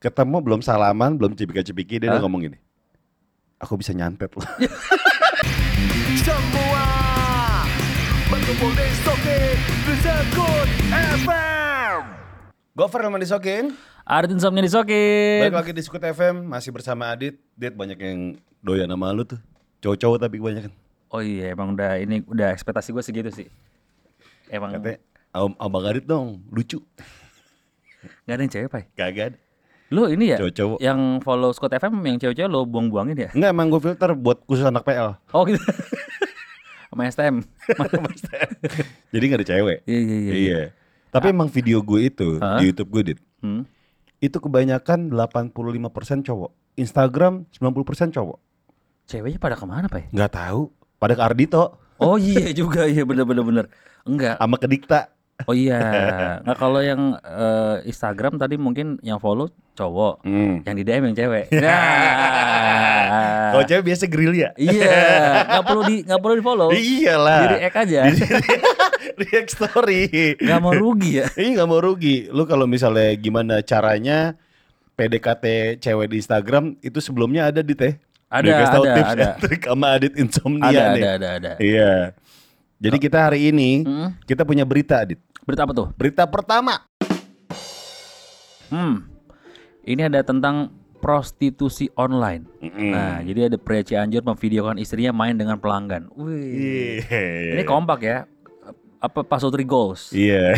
ketemu belum salaman, belum cipika-cipiki dia udah ngomong gini. Aku bisa nyantet loh. Semua berkumpul di Sokin di Sekut FM. Gover Leman disokin. Adit Insomnia disokin. Balik lagi di Skut FM masih bersama Adit. Dit banyak yang doyan sama lu tuh. Cowok-cowok tapi kebanyakan. Oh iya emang udah ini udah ekspektasi gue segitu sih. Emang Katanya Om Abang Adit dong lucu. gak ada yang cewek pai. Kagak ada. Lu ini ya Cowok-cowok. yang follow Scott FM yang cewek-cewek lo buang-buangin ya? Enggak emang gue filter buat khusus anak PL. Oh gitu. Sama STM. Jadi gak ada cewek. Iya iya iya. Iya. Tapi emang video gue itu Hah? di YouTube gue Dit. Hmm. Itu kebanyakan 85% cowok. Instagram 90% cowok. Ceweknya pada ke mana pai? Nggak tahu. Pada ke Ardito Oh iya juga iya bener bener bener. Enggak. sama ke Dikta. Oh iya. Nggak kalau yang eh, Instagram tadi mungkin yang follow cowok, Hmm. yang di DM yang cewek. Nah. Kalau cewek biasa gerilya. Iya, nggak perlu di nggak perlu di follow. Iyalah. Di react aja. Di react story. Nggak mau rugi ya. Iya nggak mau rugi. Lu kalau misalnya gimana caranya PDKT cewek di Instagram itu sebelumnya ada di teh. Ada, kasih tahu ada, tips ada. and trik sama Adit insomnia Ada nih. ada ada ada. Iya. Jadi kita hari ini Hmm. kita punya berita Adit. Berita apa tuh? Berita pertama. Hmm. Ini ada tentang prostitusi online. Mm-mm. Nah, jadi ada pria Cianjur memvideokan istrinya main dengan pelanggan. Wih. Iya. Ini kompak ya. Apa Pasutri Goals? Iya.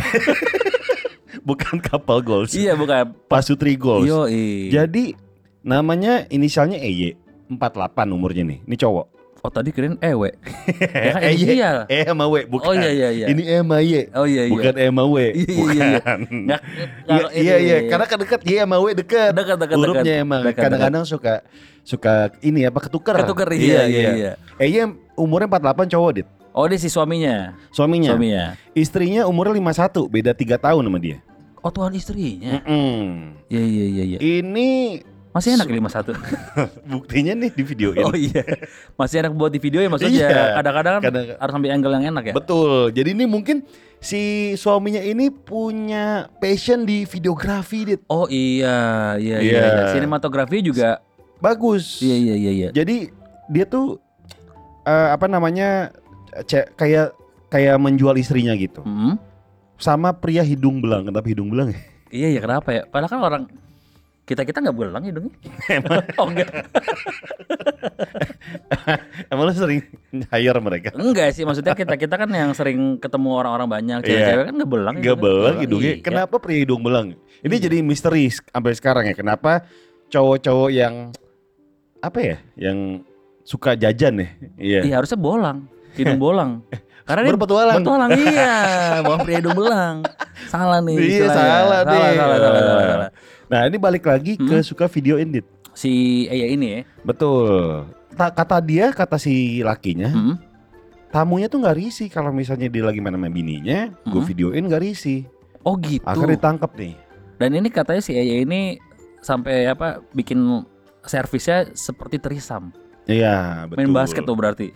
Bukan kapal goals. Iya, bukan. Pasutri goals. Yo, Jadi namanya inisialnya EY. 48 umurnya nih. Ini cowok. Oh, tadi kirain ewe. Ya kan EY. inisial. E sama W bukan. Oh, iya, iya, iya. Ini E sama Y. Oh iya iya. Bukan E sama W. Iya, iya, iya. Bukan. Iya iya iya, ini. karena kan dekat Y sama W dekat. Dekat, dekat, Hurufnya emang kadang-kadang suka suka ini apa ketuker. Ketuker, iya, iya, iya. EY umurnya 48 cowok, Dit. Oh, dia si suaminya. Suaminya. Suaminya. Istrinya umurnya 51, beda 3 tahun sama dia. Oh, tuan istrinya. Iya iya iya iya. Ini Masih enak ya 51. buktinya nih di videoin. Oh iya. Masih enak buat di video ya maksudnya. Iya. Kadang-kadang kan Kadang- harus ambil angle yang enak ya. Betul. Jadi ini mungkin si suaminya ini punya passion di videografi, Dit. Oh iya, iya iya. Iya. iya. Sinematografi juga Bagus. iya iya iya iya. Jadi dia tuh eh, apa namanya kayak kayak menjual istrinya gitu. Hmm. Sama pria hidung belang, kenapa hidung belang ya? Iya iya kenapa ya? Padahal kan orang kita kita nggak belang hidungnya. oh enggak. Emang lu sering hire mereka? Enggak sih maksudnya kita kita kan yang sering ketemu orang-orang banyak Iya. cewek-cewek kan nggak belang. Gak belang hidungnya. Iya. Kenapa pria hidung belang? Ini jadi misteri sampai sekarang ya. Kenapa cowok-cowok yang apa ya? Yang suka jajan ya? Iya. Iya harusnya bolang, hidung bolang. Karena dia Berpetualang. Berpetualang iya, bukan pria hidung belang. Salah nih. Iya salah deh. Salah, salah, salah, salah, salah. Nah ini balik lagi ke suka video indit. Si Eya ini ya. Betul. Ta- kata dia, kata si lakinya, Hmm. tamunya tuh nggak risih kalau misalnya dia lagi main sama bininya, gue Hmm. videoin nggak risih. Oh gitu. Akhirnya ditangkap nih. Dan ini katanya si Eya ini sampai apa bikin servisnya seperti terisam. Iya, betul. Main basket tuh berarti.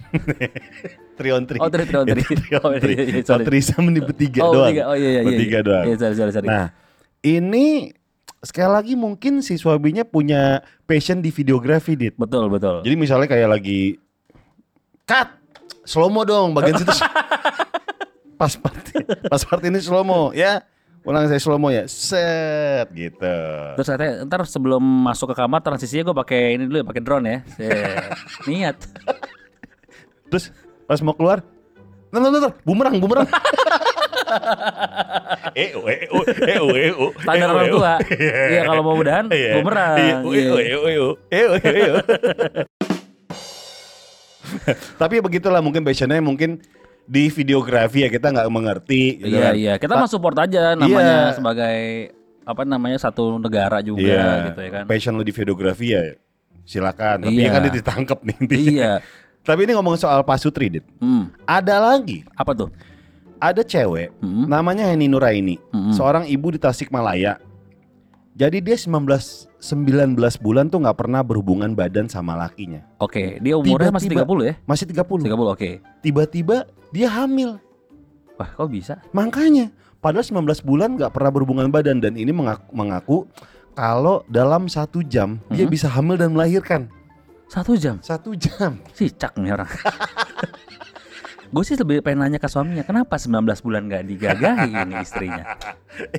Tri on tri. Oh, tri, tri on tri. Tri Oh, tri. iya, iya, sorry. trisam ini bertiga oh, doang. Oh iya iya iya. Bertiga doang. Iya, sorry, sorry, sorry. Nah, ini sekali lagi mungkin si suaminya punya passion di videografi, Dit. betul, betul. Jadi misalnya kayak lagi cut slow mo dong bagian situ. pas part pas part ini slow mo ya. Ulang saya slow mo ya. Set gitu. Terus katanya ntar sebelum masuk ke kamar transisinya gue pakai ini dulu ya, pakai drone ya. Set. Niat. Terus pas mau keluar Ntar, ntar, bumerang, bumerang. eh, oh, eh, oh, eh, oh, eh, oh, Standar eh, oh, orang eh, oh. tua. Iya kalau mau mudahan Iya. bumerang. Iya, oh, eh, oh, eh, oh, eh, oh. Eh, oh, eh, oh, eh, oh. Tapi begitulah mungkin passionnya mungkin di videografi ya kita nggak mengerti. gitu Iya kan. iya, kita Ta- mah support aja namanya Iya. sebagai apa namanya satu negara juga Iya, gitu ya kan. Passion lu di videografi ya silakan. Tapi Iya. ya kan dia ditangkap nih intinya. Iya. Tapi ini ngomong soal pasutri, Dit. Hmm, Ada lagi, apa tuh? ada cewek Hmm. namanya Heni Nuraini, Hmm. seorang ibu di Tasikmalaya. Jadi dia 19 19 bulan tuh nggak pernah berhubungan badan sama lakinya. Oke, dia umurnya masih Tiba-tiba- 30 ya? Masih 30. 30 oke. Tiba-tiba dia hamil. Wah, kok bisa? Makanya padahal 19 bulan nggak pernah berhubungan badan dan ini mengaku, mengaku kalau dalam satu jam dia Mhm. bisa hamil dan melahirkan. Satu jam. Satu jam. Cicak nih orang. gue sih lebih pengen nanya ke suaminya, kenapa 19 bulan gak digagahi ini istrinya?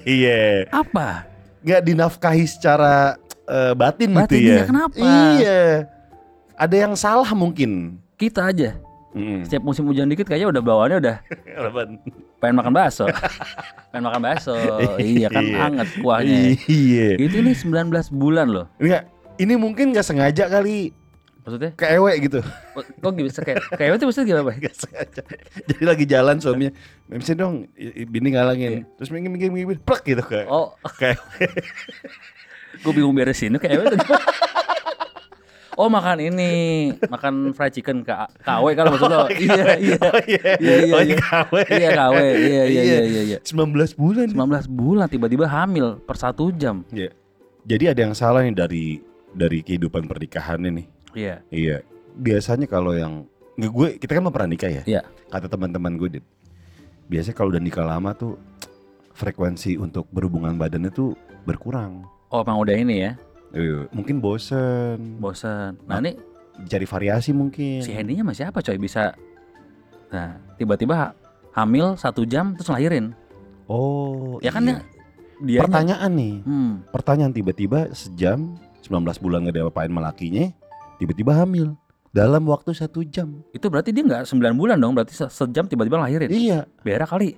Iya. Apa? Nggak dinafkahi secara eh, batin, Batin, gitu ya. iya, kenapa? Iya. Ada yang salah mungkin. Kita aja. Mm. Setiap musim hujan dikit kayaknya udah bawaannya udah pengen makan bakso. pengen makan bakso. iya kan Iya. anget kuahnya. Iya. Itu nih 19 bulan loh. Enggak, ini mungkin nggak sengaja kali Maksudnya? keewe gitu. Kok kok bisa kayak kayak itu maksudnya gimana, sengaja. Jadi lagi jalan suaminya, MC dong, bini ngalangin. Terus minggir minggir minggir, plek gitu kayak. Iya. Oh, Kayak gue bingung beresin kayak itu gimana? Oh makan ini, makan fried chicken K KW kan maksud lo? Iya iya. Oh iya. Iya iya Oh, iya. KW. Iya KW. Iya iya iya iya iya. 19 bulan. 19 bulan tiba-tiba hamil per satu jam. Iya. Jadi ada yang salah nih dari dari kehidupan pernikahan ini. Iya. Iya. Biasanya kalau yang gue kita kan mau pernah nikah ya. Iya. Kata teman-teman gue, Dit. Biasanya kalau udah nikah lama tuh frekuensi untuk berhubungan badannya tuh berkurang. Oh emang udah ini ya, Iya, mungkin bosen, bosan. Nah ini cari variasi mungkin. si Hendy-nya masih apa coy bisa? Nah tiba-tiba ha- hamil satu jam terus lahirin. Oh, Ya kan iya. dia dia Pertanyaan nih, Hmm. pertanyaan tiba-tiba sejam 19 bulan gak diapain sama lakinya, tiba-tiba hamil dalam waktu satu jam. Itu berarti dia nggak 9 bulan dong, berarti se- sejam tiba-tiba lahirin. Iya. Berak kali.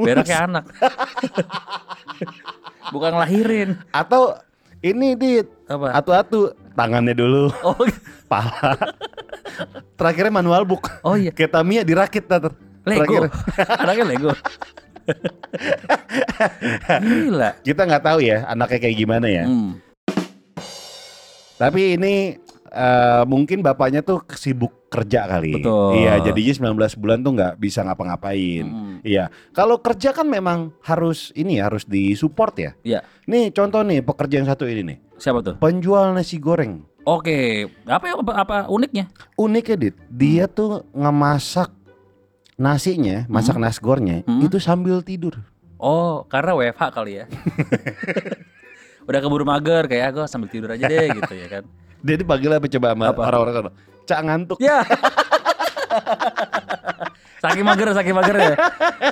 Berak kayak anak. Bukan ngelahirin. Atau ini dit, Apa? atu-atu tangannya dulu, Oh, pala. Terakhirnya manual book. oh iya. Kayak Tamiya dirakit ter. Lego. Anaknya Lego. Gila. Kita nggak tahu ya anaknya kayak gimana ya. Hmm. Tapi ini eh, mungkin bapaknya tuh sibuk kerja kali. Betul. Iya, jadinya 19 bulan tuh nggak bisa ngapa-ngapain. Hmm. Iya. Kalau kerja kan memang harus ini ya, harus disupport ya. Iya. Nih contoh nih pekerja yang satu ini nih. Siapa tuh? Penjual nasi goreng. Oke, apa ya apa, apa uniknya? Uniknya dit, dia tuh ngemasak nasinya, masak nasi gorengnya Hmm. itu sambil tidur. Oh, karena WFH kali ya. Udah keburu mager kayak gue sambil tidur aja deh gitu ya kan. Dia dipanggil apa coba sama Apa? orang-orang kan? Cak ngantuk. Ya. saking mager, saking mager ya.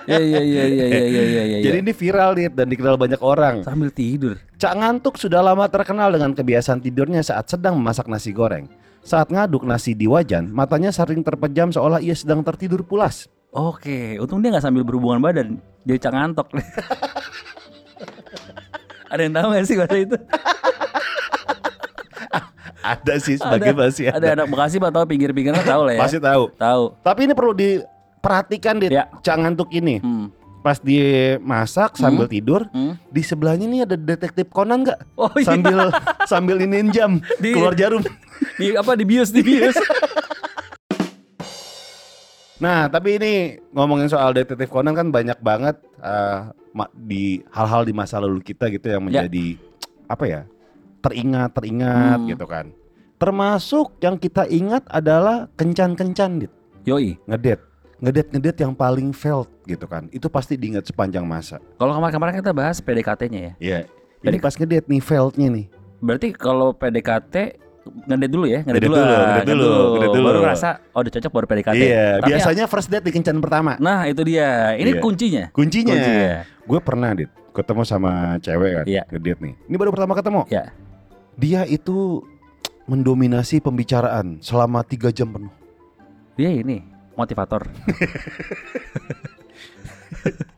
Iya iya iya iya iya iya iya. iya. Jadi ini viral dit dan dikenal banyak orang. sambil tidur. Cak Ngantuk sudah lama terkenal dengan kebiasaan tidurnya saat sedang memasak nasi goreng. Saat ngaduk nasi di wajan, matanya sering terpejam seolah ia sedang tertidur pulas. Oke, untung dia nggak sambil berhubungan badan, jadi cak ngantok. Ada yang tahu gak sih bahasa itu? Ada sih sebagai masih ada anak Bekasi atau pinggir-pinggirnya tahu lah ya. Masih tahu. tahu. Tapi ini perlu diperhatikan dit. Ya. Cak Ngantuk ini. Hmm. Pas dia masak sambil tidur, Hmm. di sebelahnya nih ada detektif Conan nggak? Oh iya. Sambil sambil iniin jam, Di- keluar jarum. Di apa di bius di bius. Nah, tapi ini ngomongin soal detektif Conan kan banyak banget ma- di hal-hal di masa lalu kita gitu yang Ya. menjadi apa ya? teringat, teringat Hmm. gitu kan. Termasuk yang kita ingat adalah kencan-kencan dit. Yoi. Ngedet. Ngedet-ngedet yang paling felt gitu kan. Itu pasti diingat sepanjang masa. Kalau kemarin-kemarin kita bahas PDKT-nya ya. Iya. Ini Jadi- pas ngedet nih feltnya nih. Berarti kalau PDKT ngedet dulu ya, ngedet dulu, dulu, ah, ngedet dulu, ngedet dulu. Baru ngerasa oh udah cocok baru PDKT. Iya, Tapi biasanya first date di kencan pertama. Nah itu dia, ini Iya. kuncinya. Kuncinya. Kuncinya. Gue pernah dit ketemu sama cewek kan, Iya. ngedate nih. Ini baru pertama ketemu. Ya. Dia itu mendominasi pembicaraan selama tiga jam penuh. Dia ini motivator.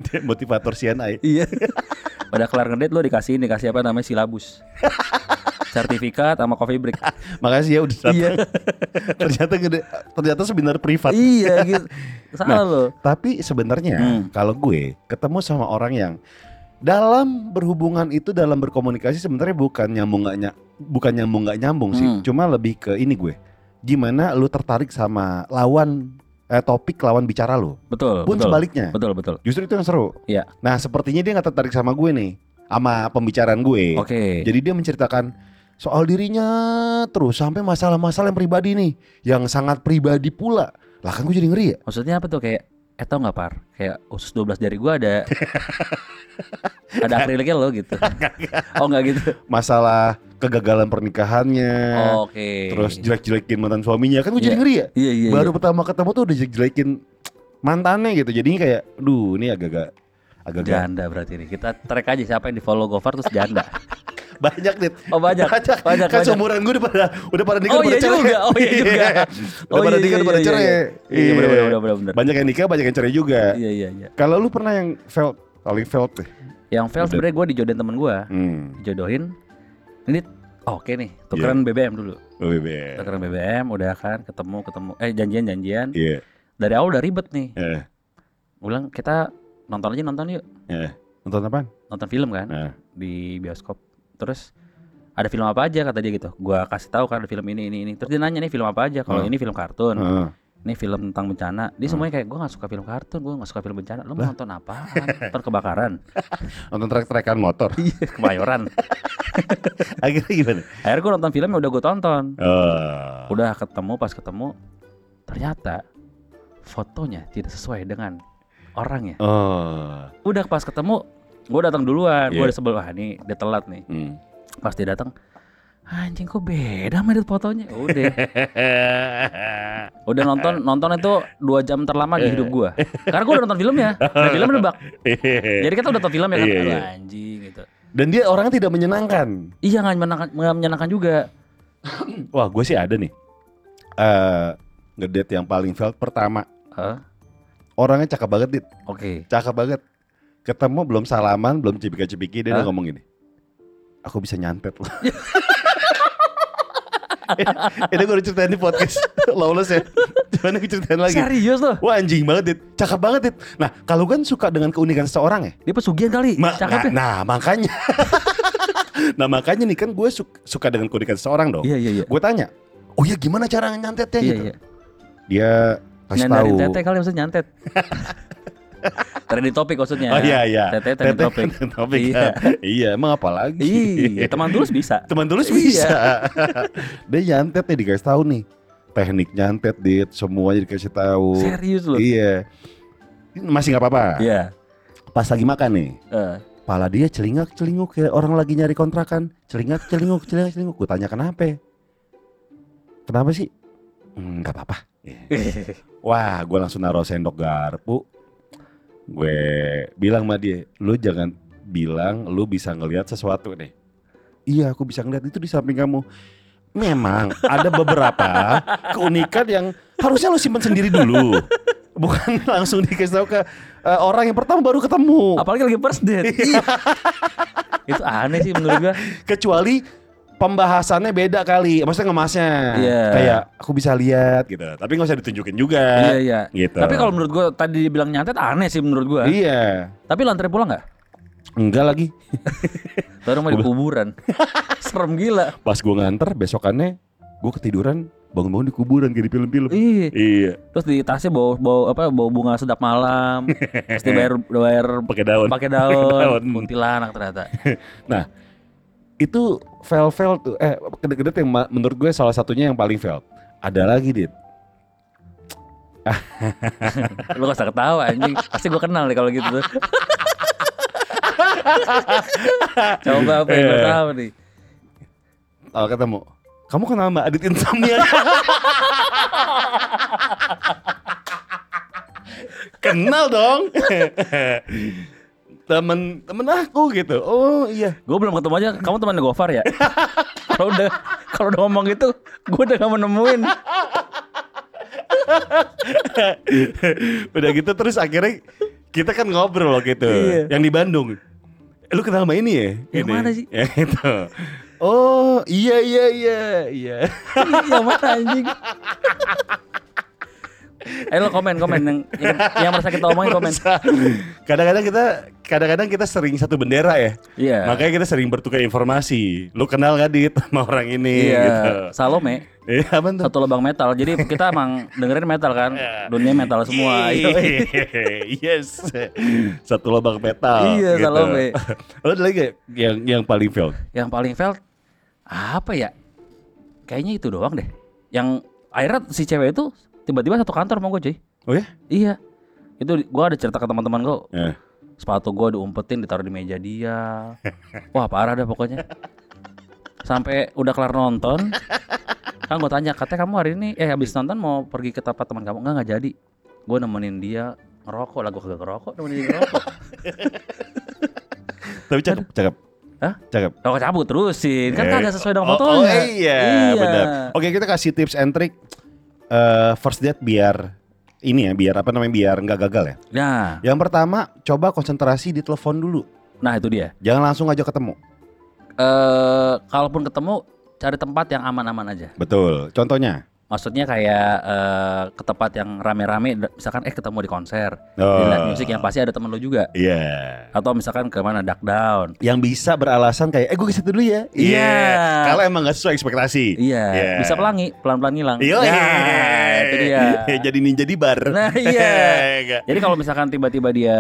Dia motivator CNI. iya. Pada kelar ngedate lo dikasih ini, dikasih apa namanya silabus. Sertifikat sama coffee break. Makasih ya udah datang. iya. ternyata ngede, ternyata seminar privat. iya gitu. Salah lo. Tapi sebenarnya Hmm. kalau gue ketemu sama orang yang dalam berhubungan itu dalam berkomunikasi sebenarnya bukan nyambung nggak ny- bukan nyambung nggak nyambung sih. Hmm. Cuma lebih ke ini gue. Gimana lu tertarik sama lawan eh, topik lawan bicara lu. Betul. Pun betul. sebaliknya. Betul betul. Justru itu yang seru. Iya. Nah, sepertinya dia nggak tertarik sama gue nih, sama pembicaraan gue. Oke. Jadi dia menceritakan soal dirinya terus sampai masalah-masalah yang pribadi nih, yang sangat pribadi pula. Lah kan gue jadi ngeri ya. Maksudnya apa tuh kayak Eh tau gak par Kayak usus 12 jari gue ada Ada akriliknya loh gitu Oh gak gitu Masalah kegagalan pernikahannya. Oke Terus jelek-jelekin mantan suaminya kan gue jadi Iya. ngeri ya. Iya iya Baru iya. pertama ketemu tuh udah jelek-jelekin mantannya gitu. Jadinya kayak, duh ini agak-agak agak Janda berarti nih Kita track aja siapa yang di follow Gofar terus janda banyak nih. Oh banyak banyak. Banyak kan seumuran gue udah pada udah pada nikah Oh udah iya pada cerai. juga Oh iya juga udah Oh pada iya, nikah iya, udah pada iya, cerai. iya. Iya bener bener bener bener Banyak yang nikah, banyak yang cerai juga. Iya iya iya Kalau lu pernah yang felt paling felt deh. Yang Udah. sebenarnya gue dijodohin temen gue Hmm. Jodohin Ini oke nih Tukeran BBM dulu Oh, bebe. Tukeran BBM udah kan Ketemu ketemu Eh janjian janjian Iya. Dari awal udah ribet nih Gue bilang kita nonton aja nonton yuk eh. Nonton apa? Nonton film kan Nah. Di bioskop Terus ada film apa aja kata dia gitu Gua kasih tahu kan ada film ini ini ini Terus dia nanya nih film apa aja Kalau Hmm. ini film kartun Heeh. Ini film tentang bencana Dia semuanya kayak gue gak suka film kartun Gue gak suka film bencana Lu mau nonton apaan? Nonton kebakaran Nonton trek-trekan motor. Iya kemayoran Akhirnya gimana? Akhirnya gue nonton filmnya udah gue tonton Oh. Udah ketemu pas ketemu Ternyata Fotonya tidak sesuai dengan Orangnya Oh. Udah pas ketemu Gue datang duluan Gue Iya. udah sebel Wah ini dia telat nih Hmm. Pas dia datang Anjing kok beda sama fotonya Udah Udah nonton Nonton itu dua jam terlama di hidup gue Karena gue udah nonton filmnya Dan filmnya nebak Jadi kita udah nonton filmnya kan Iya, Aduh, iya. Anjing gitu Dan dia orangnya tidak menyenangkan. Iya gak menyenangkan, nggak menyenangkan juga Wah, gue sih ada nih. Eh, ngedate yang paling felt pertama. Hah? Orangnya cakep banget, Dit. Oke Cakep banget. Ketemu belum salaman, belum cipika-cipiki, dia udah ngomong gini. Aku bisa nyantet loh. Ini gue udah ceritain di podcast. Lawless ya. Cuman gue ceritain lagi. Serius loh? Wah anjing banget Dit. Cakep banget Dit. Nah kalau kan suka dengan keunikan seseorang ya? Dia pesugihan kali. Ma- Cakep ya? nah, nah makanya. Nah makanya nih kan gue su- suka dengan keunikan seseorang dong. Iya iya iya. Gue tanya Oh ya gimana cara nyantetnya? Iya gitu. iya. Dia kasih tahu. Nyandarin tete kali maksudnya nyantet Trending topik maksudnya. Oh iya iya. Tete trending topik trending topik Iya. Iya emang apa lagi? Iya teman tulus bisa. Teman tulus Iya. bisa. Dia nyantet nih dikasih tahu nih. Teknik nyantet dit. Semuanya dikasih tahu. Serius loh Iya. Masih nggak apa-apa? Iya. Pas lagi makan nih Eh, Pala dia celingak celinguk kayak orang lagi nyari kontrakan. Celingak celinguk celingak celinguk Gue tanya kenapa? Kenapa sih? "Hmm, nggak apa-apa. Iya. Wah gue langsung naruh sendok garpu Gue bilang sama dia Lu jangan bilang lu bisa ngelihat sesuatu deh Iya aku bisa ngeliat itu di samping kamu. Memang ada beberapa keunikan yang harusnya lu simpan sendiri dulu. Bukan langsung dikasih tahu ke eh, orang yang pertama baru ketemu. Apalagi lagi first date. Itu aneh sih menurut gua. Kecuali pembahasannya beda kali. Maksudnya ngemasnya. Iya. kayak aku bisa lihat gitu. Tapi nggak usah ditunjukin juga. Iya iya. Gitu. Tapi kalau menurut gua tadi dibilang nyantet aneh sih menurut gua. Iya. Tapi lantai pulang gak? enggak lagi. Tahu rumah di kuburan. Serem gila. Pas gua nganter besokannya gua ketiduran bangun-bangun di kuburan kayak di film-film. Iya. Iya. Terus di tasnya bawa bawa apa bawa bunga sedap malam. Terus dibayar bayar pakai daun. pakai daun. daun. Kuntilanak ternyata. nah itu fail fail tuh eh gede-gede yang menurut gue salah satunya yang paling fail ada lagi dit Lu gak usah ketawa anjing. Pasti gua kenal deh kalau gitu tuh. Coba apa yang gua tahu nih. kalau ketemu kamu kenal mbak Adit Insomnia kenal dong temen temen aku gitu oh iya Gue belum ketemu aja. Kamu teman Gofar ya? Kalau udah kalau udah ngomong gitu, gue udah gak mau nemuin. udah gitu terus akhirnya kita kan ngobrol gitu Iya. yang di Bandung Eh, lu kenal sama ini ya Yang Ini. mana sih? ya itu oh iya iya iya iya Yang mana anjing? Ayo lo komen komen yang yang, yang merasa kita omongin komen. kadang-kadang kita kadang-kadang kita sering satu bendera ya Iya. makanya kita sering bertukar informasi lu kenal gak dit sama orang ini Iya. gitu Salome Iya, tuh? satu lubang metal. Jadi kita emang dengerin metal kan. Dunia metal semua. Yoi. yes. Satu lubang metal. Iya, gitu. Salome. Lo ada lagi yang yang paling fail? Yang paling fail apa ya? Kayaknya itu doang deh. Yang akhirnya si cewek itu tiba-tiba satu kantor sama gue cuy. Oh ya? Iya. Itu gua ada cerita ke teman-teman gua. Eh. Sepatu gua diumpetin ditaruh di meja dia. Wah, parah dah pokoknya. Sampai udah kelar nonton. Kan gua tanya, katanya kamu hari ini eh habis nonton mau pergi ke tempat teman kamu? Enggak, enggak jadi. Gua nemenin dia ngerokok lah gua kagak ngerokok, nemenin dia ngerokok. Tapi cakep, cakep. Hah? Cakep. Kalau cabut terusin, kan Eh, kagak sesuai dengan oh, fotonya. Oh, iya, benar. Oke, kita kasih tips and trick eh, first date biar ini ya, biar apa namanya, biar nggak gagal ya. Nah, Yang pertama, coba konsentrasi di telepon dulu. nah itu dia. Jangan langsung aja ketemu. Eh, kalaupun ketemu cari tempat yang aman-aman aja. Betul. Contohnya. Maksudnya kayak eh, ke tempat yang rame-rame, misalkan eh ketemu di konser, di Oh. live music yang pasti ada temen lu juga. Iya. Atau misalkan ke mana duck down. Yang bisa beralasan kayak, eh gue ke situ dulu ya. Iya. Kalau emang gak sesuai ekspektasi. Iya, Iya. bisa pelangi, pelan-pelan hilang. Iya. Nah, itu dia. Jadi ninja di bar. Nah, iya. Enggak. Jadi kalau misalkan tiba-tiba dia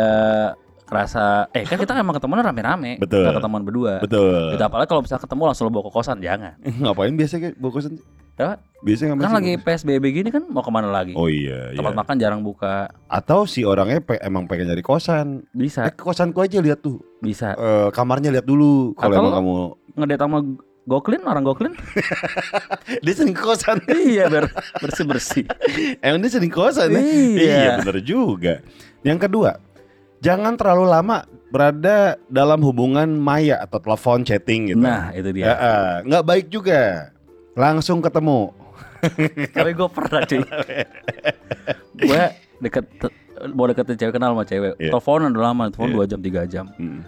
kerasa, eh kan kita emang ketemuan rame-rame, Betul. ketemuan berdua. Betul. Gitu, apalagi kalau misalnya ketemu langsung lo bawa ke kosan, jangan. Ngapain biasanya kayak bokosan? Ya, Biasanya kan lagi? PSBB gini kan mau ke mana lagi? Oh iya, Tempat iya. makan jarang buka. Atau si orangnya pe- emang pengen nyari kosan. Eh Bisa, ke kosanku aja lihat tuh. bisa. Eh, kamarnya lihat dulu kalau emang kamu Ngedate sama Goklin, orang Goklin? dia sering kosan. iya, biar bersih-bersih. emang dia sering kosan ya? Iya. iya bener juga. Yang kedua, jangan terlalu lama berada dalam hubungan maya atau telepon chatting gitu. Nah, itu dia. eh, nggak baik juga. Langsung ketemu. Tapi gue pernah cuy. gue deket mau deketin cewek kenal sama cewek. Iya. Teleponan udah lama, telepon. 2 jam 3 jam. Hmm.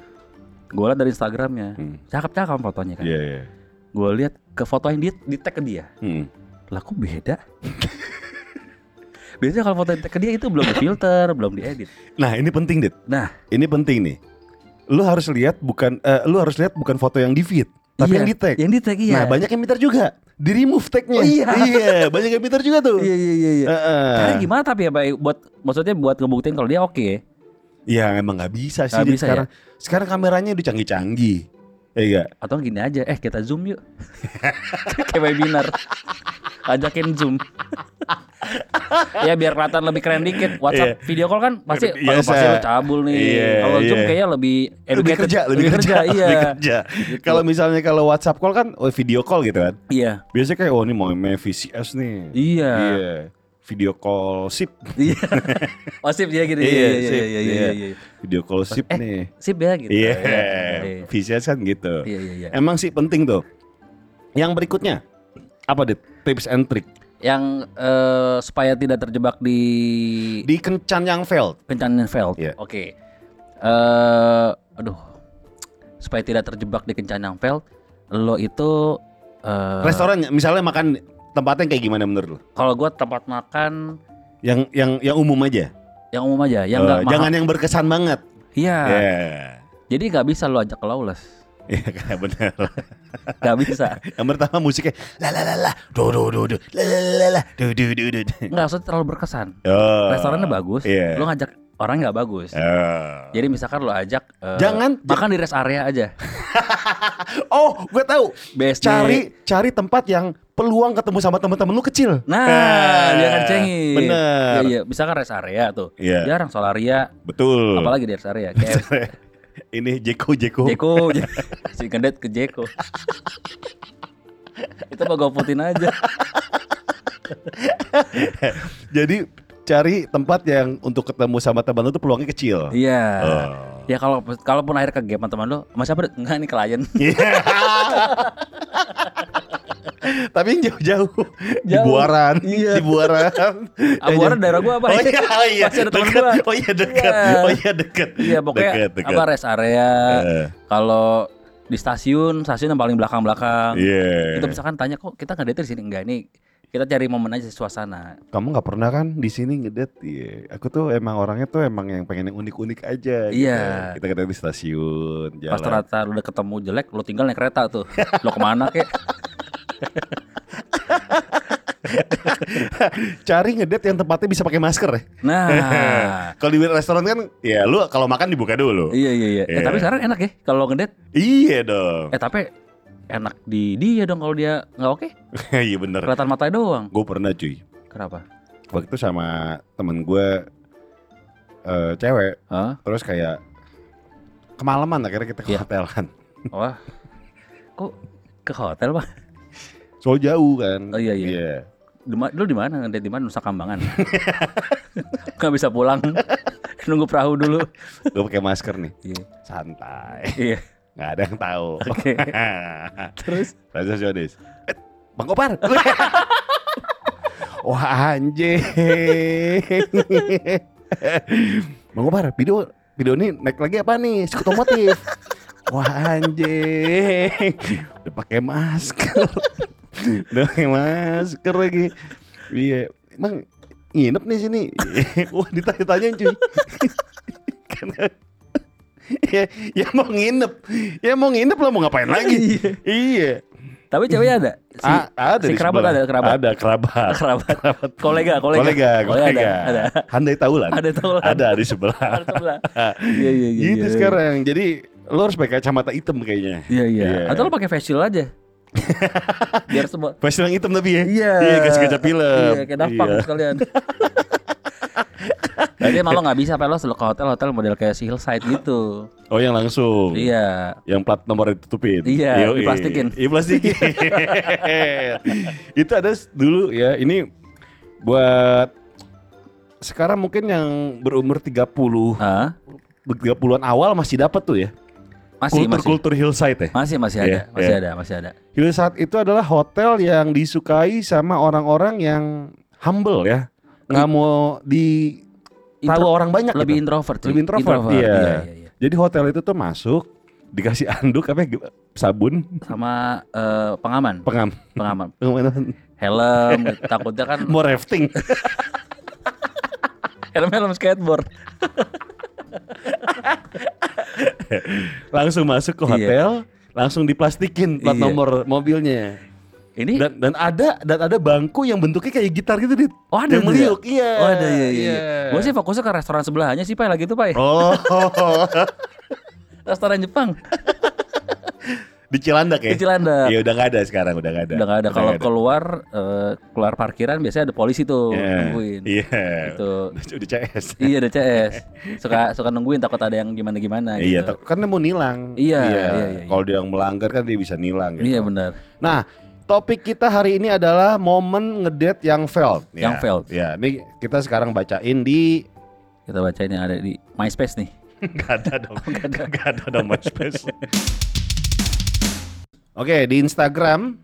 Gue liat dari Instagramnya, Hmm. cakep-cakep fotonya kan. Iya, iya. Gue lihat ke foto yang dia di tag ke dia. Hmm. Lah kok beda? Biasanya kalau foto yang tag ke dia itu belum difilter, belum diedit. Nah, ini penting, Dit. Nah, Ini penting nih. Lu harus lihat bukan eh, lu harus lihat bukan foto yang di feed, tapi iya, yang di tag. Yang di tag iya. Nah, banyak yang minta juga. Di remove tagnya. Oh, iya. banyak yang minta juga tuh. Iya iya iya. iya. Heeh. Caranya gimana tapi ya Pak? buat maksudnya buat ngebuktiin kalau dia oke. Ya emang nggak bisa sih Dit, bisa sekarang. Sekarang kameranya udah canggih-canggih. Ya enggak? Atau gini aja, eh kita zoom yuk. Kayak webinar. Ajakin zoom. ya biar kelihatan lebih keren dikit. WhatsApp Iya. video call kan pasti Biasa. kalau pasti lo cabul nih. Iya, kalau zoom iya. kayaknya lebih lebih educated. kerja, lebih, kerja, iya. lebih kerja. Kalau misalnya kalau WhatsApp call kan oh, video call gitu kan. Iya. Biasanya kayak oh ini mau main VCS nih. Iya. Iya. Video call sip. Iya. Oh sip dia gitu. Iya Iya, iya iya iya iya. iya. iya, iya. Video call sip Eh, nih. Sip ya gitu. Iya. Iya. VCS kan gitu. Iya iya iya. Emang sih penting tuh. Yang berikutnya apa dit? Tips and trick Yang eh, supaya tidak terjebak di di kencan yang failed. kencanan Veld. Iya. Oke. Eh, aduh. Supaya tidak terjebak di kencanan Veld, lo itu eh Restoran misalnya makan tempatnya kayak gimana menurut lo? kalau gua tempat makan Yang yang yang umum aja. yang umum aja, yang enggak mahal. jangan yang berkesan banget. Iya. Iya. Jadi nggak bisa lo ajak ke Lawless. Iya kayak bener. Nggak bisa. Yang pertama musiknya la la la la do do do do la la la la do do do do. Nggak usah terlalu berkesan. Oh. Restorannya bagus, Iya. lo ngajak orang nggak bagus. Oh. Jadi misalkan lo ajak eh, Jangan- makan di rest area aja. Oh, gue tahu. BSD. Cari cari tempat yang peluang ketemu sama teman-teman lu kecil. Nah, Eh, dia kan cengin. bener. Iya, iya. Misalkan rest area tuh. Iya. Jarang Solaria, Betul. apalagi di rest area. Kayak Ini Jeko Jeko. Jeko, si Gendet ke Jeko. Itu mah goputin aja. Jadi cari tempat yang untuk ketemu sama teman lu tuh peluangnya kecil. Iya. Oh. Ya kalau kalaupun akhir ke game teman lo, Mas? Det? Enggak ini klien. Iya. Tapi jauh-jauh di. Buaran, Iya. di Buaran. Abuara daerah gua apa? Oh iya, oh iya, Masih ada teman gua. Oh iya dekat. Iya. Oh iya dekat. Iya, pokoknya Deket, deket. apa rest area. Eh, Kalau di stasiun, stasiun yang paling belakang-belakang. Iya. Itu misalkan tanya kok kita nggak date di sini enggak ini kita cari momen aja suasana. Kamu nggak pernah kan di sini ngedet? Iya. Aku tuh emang orangnya tuh emang yang pengen yang unik-unik aja. gitu. Iya. Kita ketemu di stasiun, jalan. Pas ternyata lu udah ketemu jelek, lu tinggal naik kereta tuh. Lo ke mana kek? Cari ngedet yang tempatnya bisa pakai masker ya. Nah, Kalau di restoran kan, ya lu kalau makan dibuka dulu. iya iya iya. Eh, Iya. tapi sekarang enak ya kalau ngedet. Iya dong. Eh tapi enak di dia dong kalau dia nggak oke. Iya bener. Kelihatan matanya doang. Gue pernah cuy. Kenapa? Waktu itu sama temen gue eh, cewek Hah? terus kayak kemalaman akhirnya kita ke Iya. hotelan Wah. Kok ke hotel, Pak? so jauh kan Oh, iya, iya. Di ma- Dulu di mana? Ngedate di mana? Nusa Kambangan. Gak bisa pulang. Nunggu perahu dulu. gue pakai masker nih Iya. santai Iya. Nggak ada yang tahu. Oke. Terus? Rasa Jodes eh, Bang Kopar. Wah anjing. Bang Kopar video video ini naik lagi apa nih? Sekut otomotif. Wah anjing. Udah pakai masker. Udah pakai masker lagi. Iya. Emang nginep nih sini? Wah ditanya-tanyain cuy. Karena ya, ya mau nginep Ya mau nginep lah mau ngapain lagi Iya tapi ceweknya ada. Si, A- ada si kerabat ada kerabat. Ada kerabat. kerabat. Kolega, kolega. Kolega, Oh, kolega. ada, ada. Handai taulan. Ada taulan. Ada di sebelah. Ada sebelah. Iya, iya, iya. gitu iya. sekarang. Jadi lo harus pakai kacamata hitam kayaknya. Iya, iya. Iya. Atau lo pakai face shield aja. Biar semua Facial yang hitam tapi ya. Iya. Iya, kaca film. Iya, kayak dapak Iya. sekalian. Berarti emang lo gak bisa apa lo ke hotel-hotel model kayak si Hillside gitu. Oh yang langsung. Iya. Yang plat nomor ditutupin. Iya, Yoi. diplastikin. Iya, plastikin. Itu ada dulu ya. Ini buat sekarang mungkin yang berumur 30 Hah? 30-an awal masih dapat tuh ya. Masih, masih. Kultur-kultur hillside ya. Masih, masih ada. Iya, Masih iya. ada, masih ada. Hillside itu adalah hotel yang disukai sama orang-orang yang humble ya. Nggak mau di tahu orang banyak Lebih gitu. introvert. cuy. Lebih introvert, iya. iya, iya, iya. Jadi hotel itu tuh masuk dikasih anduk apa ya, sabun Sama eh, pengaman, pengam pengaman. pengaman- Helm, takutnya kan mau rafting. helm-helm skateboard. langsung masuk ke Iya. hotel, langsung diplastikin plat Iya. nomor mobilnya. Ini Dan dan ada dan ada bangku yang bentuknya kayak gitar gitu, Dit. Oh, ada yang ya? meliuk, iya. Oh ada iya iya. Gue sih fokusnya ke restoran sebelahnya sih Pak lagi itu Pak. Oh, Restoran Jepang di Cilandak ya? di Cilandak. Iya udah nggak ada sekarang, udah nggak ada. Udah gak ada kalau keluar eh, keluar parkiran biasanya ada polisi tuh Iya. nungguin. Iya. Itu Udah CS. iya ada CS. Suka suka nungguin takut ada yang gimana gimana gitu. Iya, kan dia mau nilang. Iya, iya, iya, iya. Kalau dia yang melanggar kan dia bisa nilang gitu. Iya benar. Nah, topik kita hari ini adalah momen ngedate yang failed. Yang Ya, failed. Ya, ini kita sekarang bacain di Kita bacain yang ada di MySpace nih. Gak ada dong. Gak ada dong MySpace. Oke, di Instagram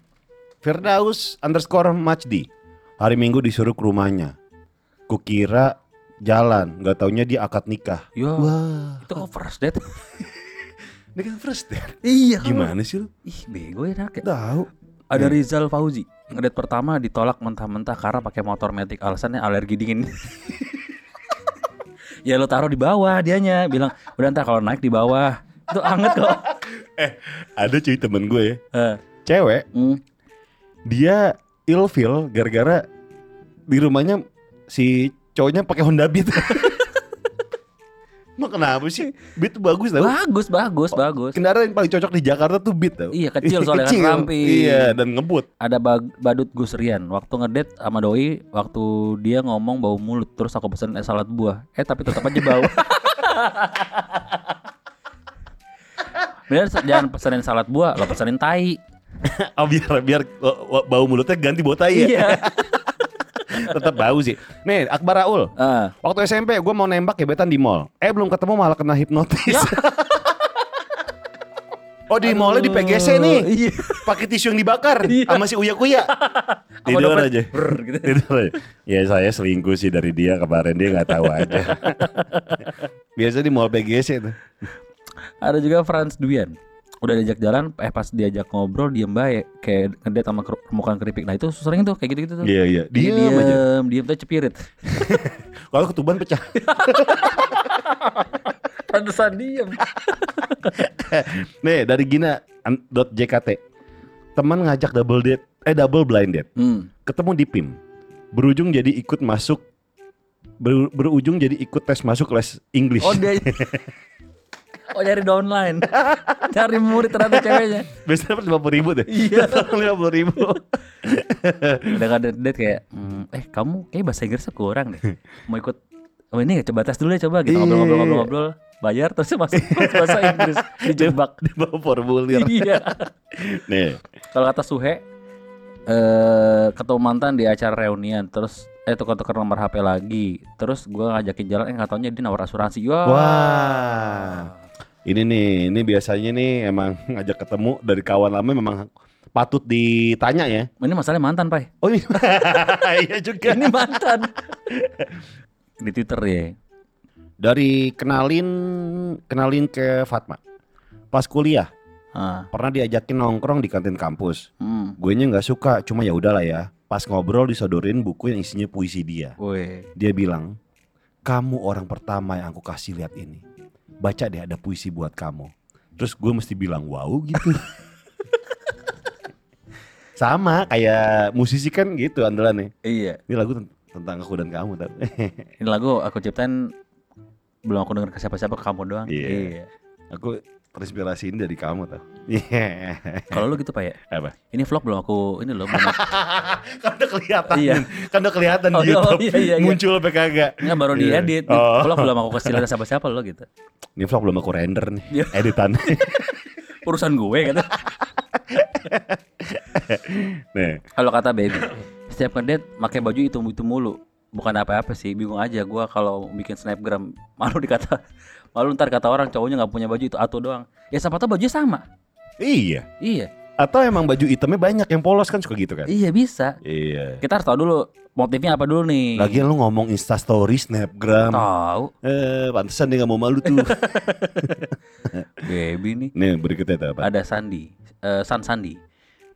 Firdaus underscore Majdi. Hari Minggu disuruh ke rumahnya. Kukira jalan, nggak taunya dia akad nikah. Yo, Wah, itu kok first date? ini kan first date. iya. Gimana sih lu? Ih, bego ya nak. Tahu. Ada Rizal Fauzi. Ngedate pertama ditolak mentah-mentah karena pakai motor metik alasannya alergi dingin. ya lo taruh di bawah dianya bilang udah ntar kalau naik di bawah itu anget kok. Ada cuy temen gue ya, Eh, cewek, hmm. dia ilfil gara-gara di rumahnya si cowoknya pakai Honda Beat. Emang kenapa sih? Beat tuh bagus tau. Bagus, bagus, bagus. Kendaraan yang paling cocok di Jakarta tuh Beat tau. Iya, kecil soalnya kan, ramping. Iya, dan ngebut. Ada badut Gus Rian waktu ngedate sama doi waktu dia ngomong bau mulut terus aku pesen es salad buah. Eh tapi tetap aja bau. Bener jangan pesenin salad buah, lo pesenin tai. Oh, biar biar oh, oh, bau mulutnya ganti bau tai ya. Iya. Tetap bau sih. Nih, Akbar Raul. Ah. Waktu SMP gue mau nembak gebetan di mall. Eh belum ketemu malah kena hipnotis. oh di mallnya di PGC nih. Iya. Pakai tisu yang dibakar Iya. sama si Uya Kuya. Tidur aja. brr, gitu. Tidur aja. Ya saya selingkuh sih dari dia kemarin dia nggak tahu aja. Biasa di mall PGC tuh. Ada juga Franz Duyan. Udah diajak jalan, eh pas diajak ngobrol diem baik kayak ngedate sama permukaan keripik. Nah itu sering tuh kayak gitu-gitu tuh. Iya iya. Dia Diam aja. diem, diem tuh cepirit. Kalau ketuban pecah. Pantesan diem. Nih dari Gina an- dot JKT. Teman ngajak double date, eh double blind date. Hmm. Ketemu di PIM. Berujung jadi ikut masuk ber- berujung jadi ikut tes masuk les English. Oh dia Oh nyari di online Cari murid ternyata ceweknya. Biasanya dapat lima puluh ribu deh. Iya. lima puluh ribu. Udah ada date kayak "Hmm, Eh kamu kayak bahasa Inggrisnya kurang deh. Mau ikut oh ini coba tes dulu ya coba. Gitu Iya. ngobrol-ngobrol-ngobrol bayar terus masuk bahasa Inggris. Dijebak. Di bawah formulir. iya. Nih, kalau kata Suhe eh ketemu mantan di acara reunian terus eh tukar-tukar nomor HP lagi. Terus gua ngajakin jalan eh nggak taunya dia nawar asuransi. Wah. Wah. Ini nih, ini biasanya nih emang ngajak ketemu dari kawan lama memang patut ditanya ya. ini masalahnya mantan pai Oh iya, iya juga. ini mantan di Twitter ya Dari kenalin kenalin ke Fatma. Pas kuliah ah pernah diajakin nongkrong di kantin kampus. hmm. Gue nya nggak suka, cuma ya udahlah ya. Pas ngobrol disodorin buku yang isinya puisi dia. Woi, Dia bilang, kamu orang pertama yang aku kasih lihat ini. Baca deh ada puisi buat kamu. Terus gue mesti bilang wow gitu. Sama kayak musisi kan gitu andalannya. iya. Ini lagu ten- tentang aku dan kamu tau. Ini lagu aku ciptain belum aku denger ke siapa-siapa ke kamu doang. Iya. aku terinspirasi ini dari kamu tau. Iya. Kalau lu gitu pak ya? Apa? Ini vlog belum aku ini loh. kan udah kelihatan. Iya. Kan udah kelihatan Oh, di oh, YouTube. iya, iya, iya. Muncul apa kagak. Nggak baru Iya. diedit. Oh. Vlog belum aku kasih lihat siapa-siapa lo gitu. Ini vlog belum aku render nih. Iya. Editan. Urusan gue kata. Nih. Kalau kata baby, setiap ngedate pakai baju itu itu mulu. Bukan apa-apa sih, bingung aja gua kalau bikin snapgram malu dikata malu ntar kata orang cowoknya nggak punya baju itu atau doang. Ya siapa tahu bajunya sama. Iya. Iya, Atau emang baju hitamnya banyak yang polos kan suka gitu kan? iya bisa. Iya. Kita harus tahu dulu motifnya apa dulu nih. Lagian lu ngomong Insta Story, Snapgram. tahu Eh, pantesan dia gak mau malu tuh. baby nih. Nih, berikutnya tuh apa? Ada Sandi, eh, San Sandi.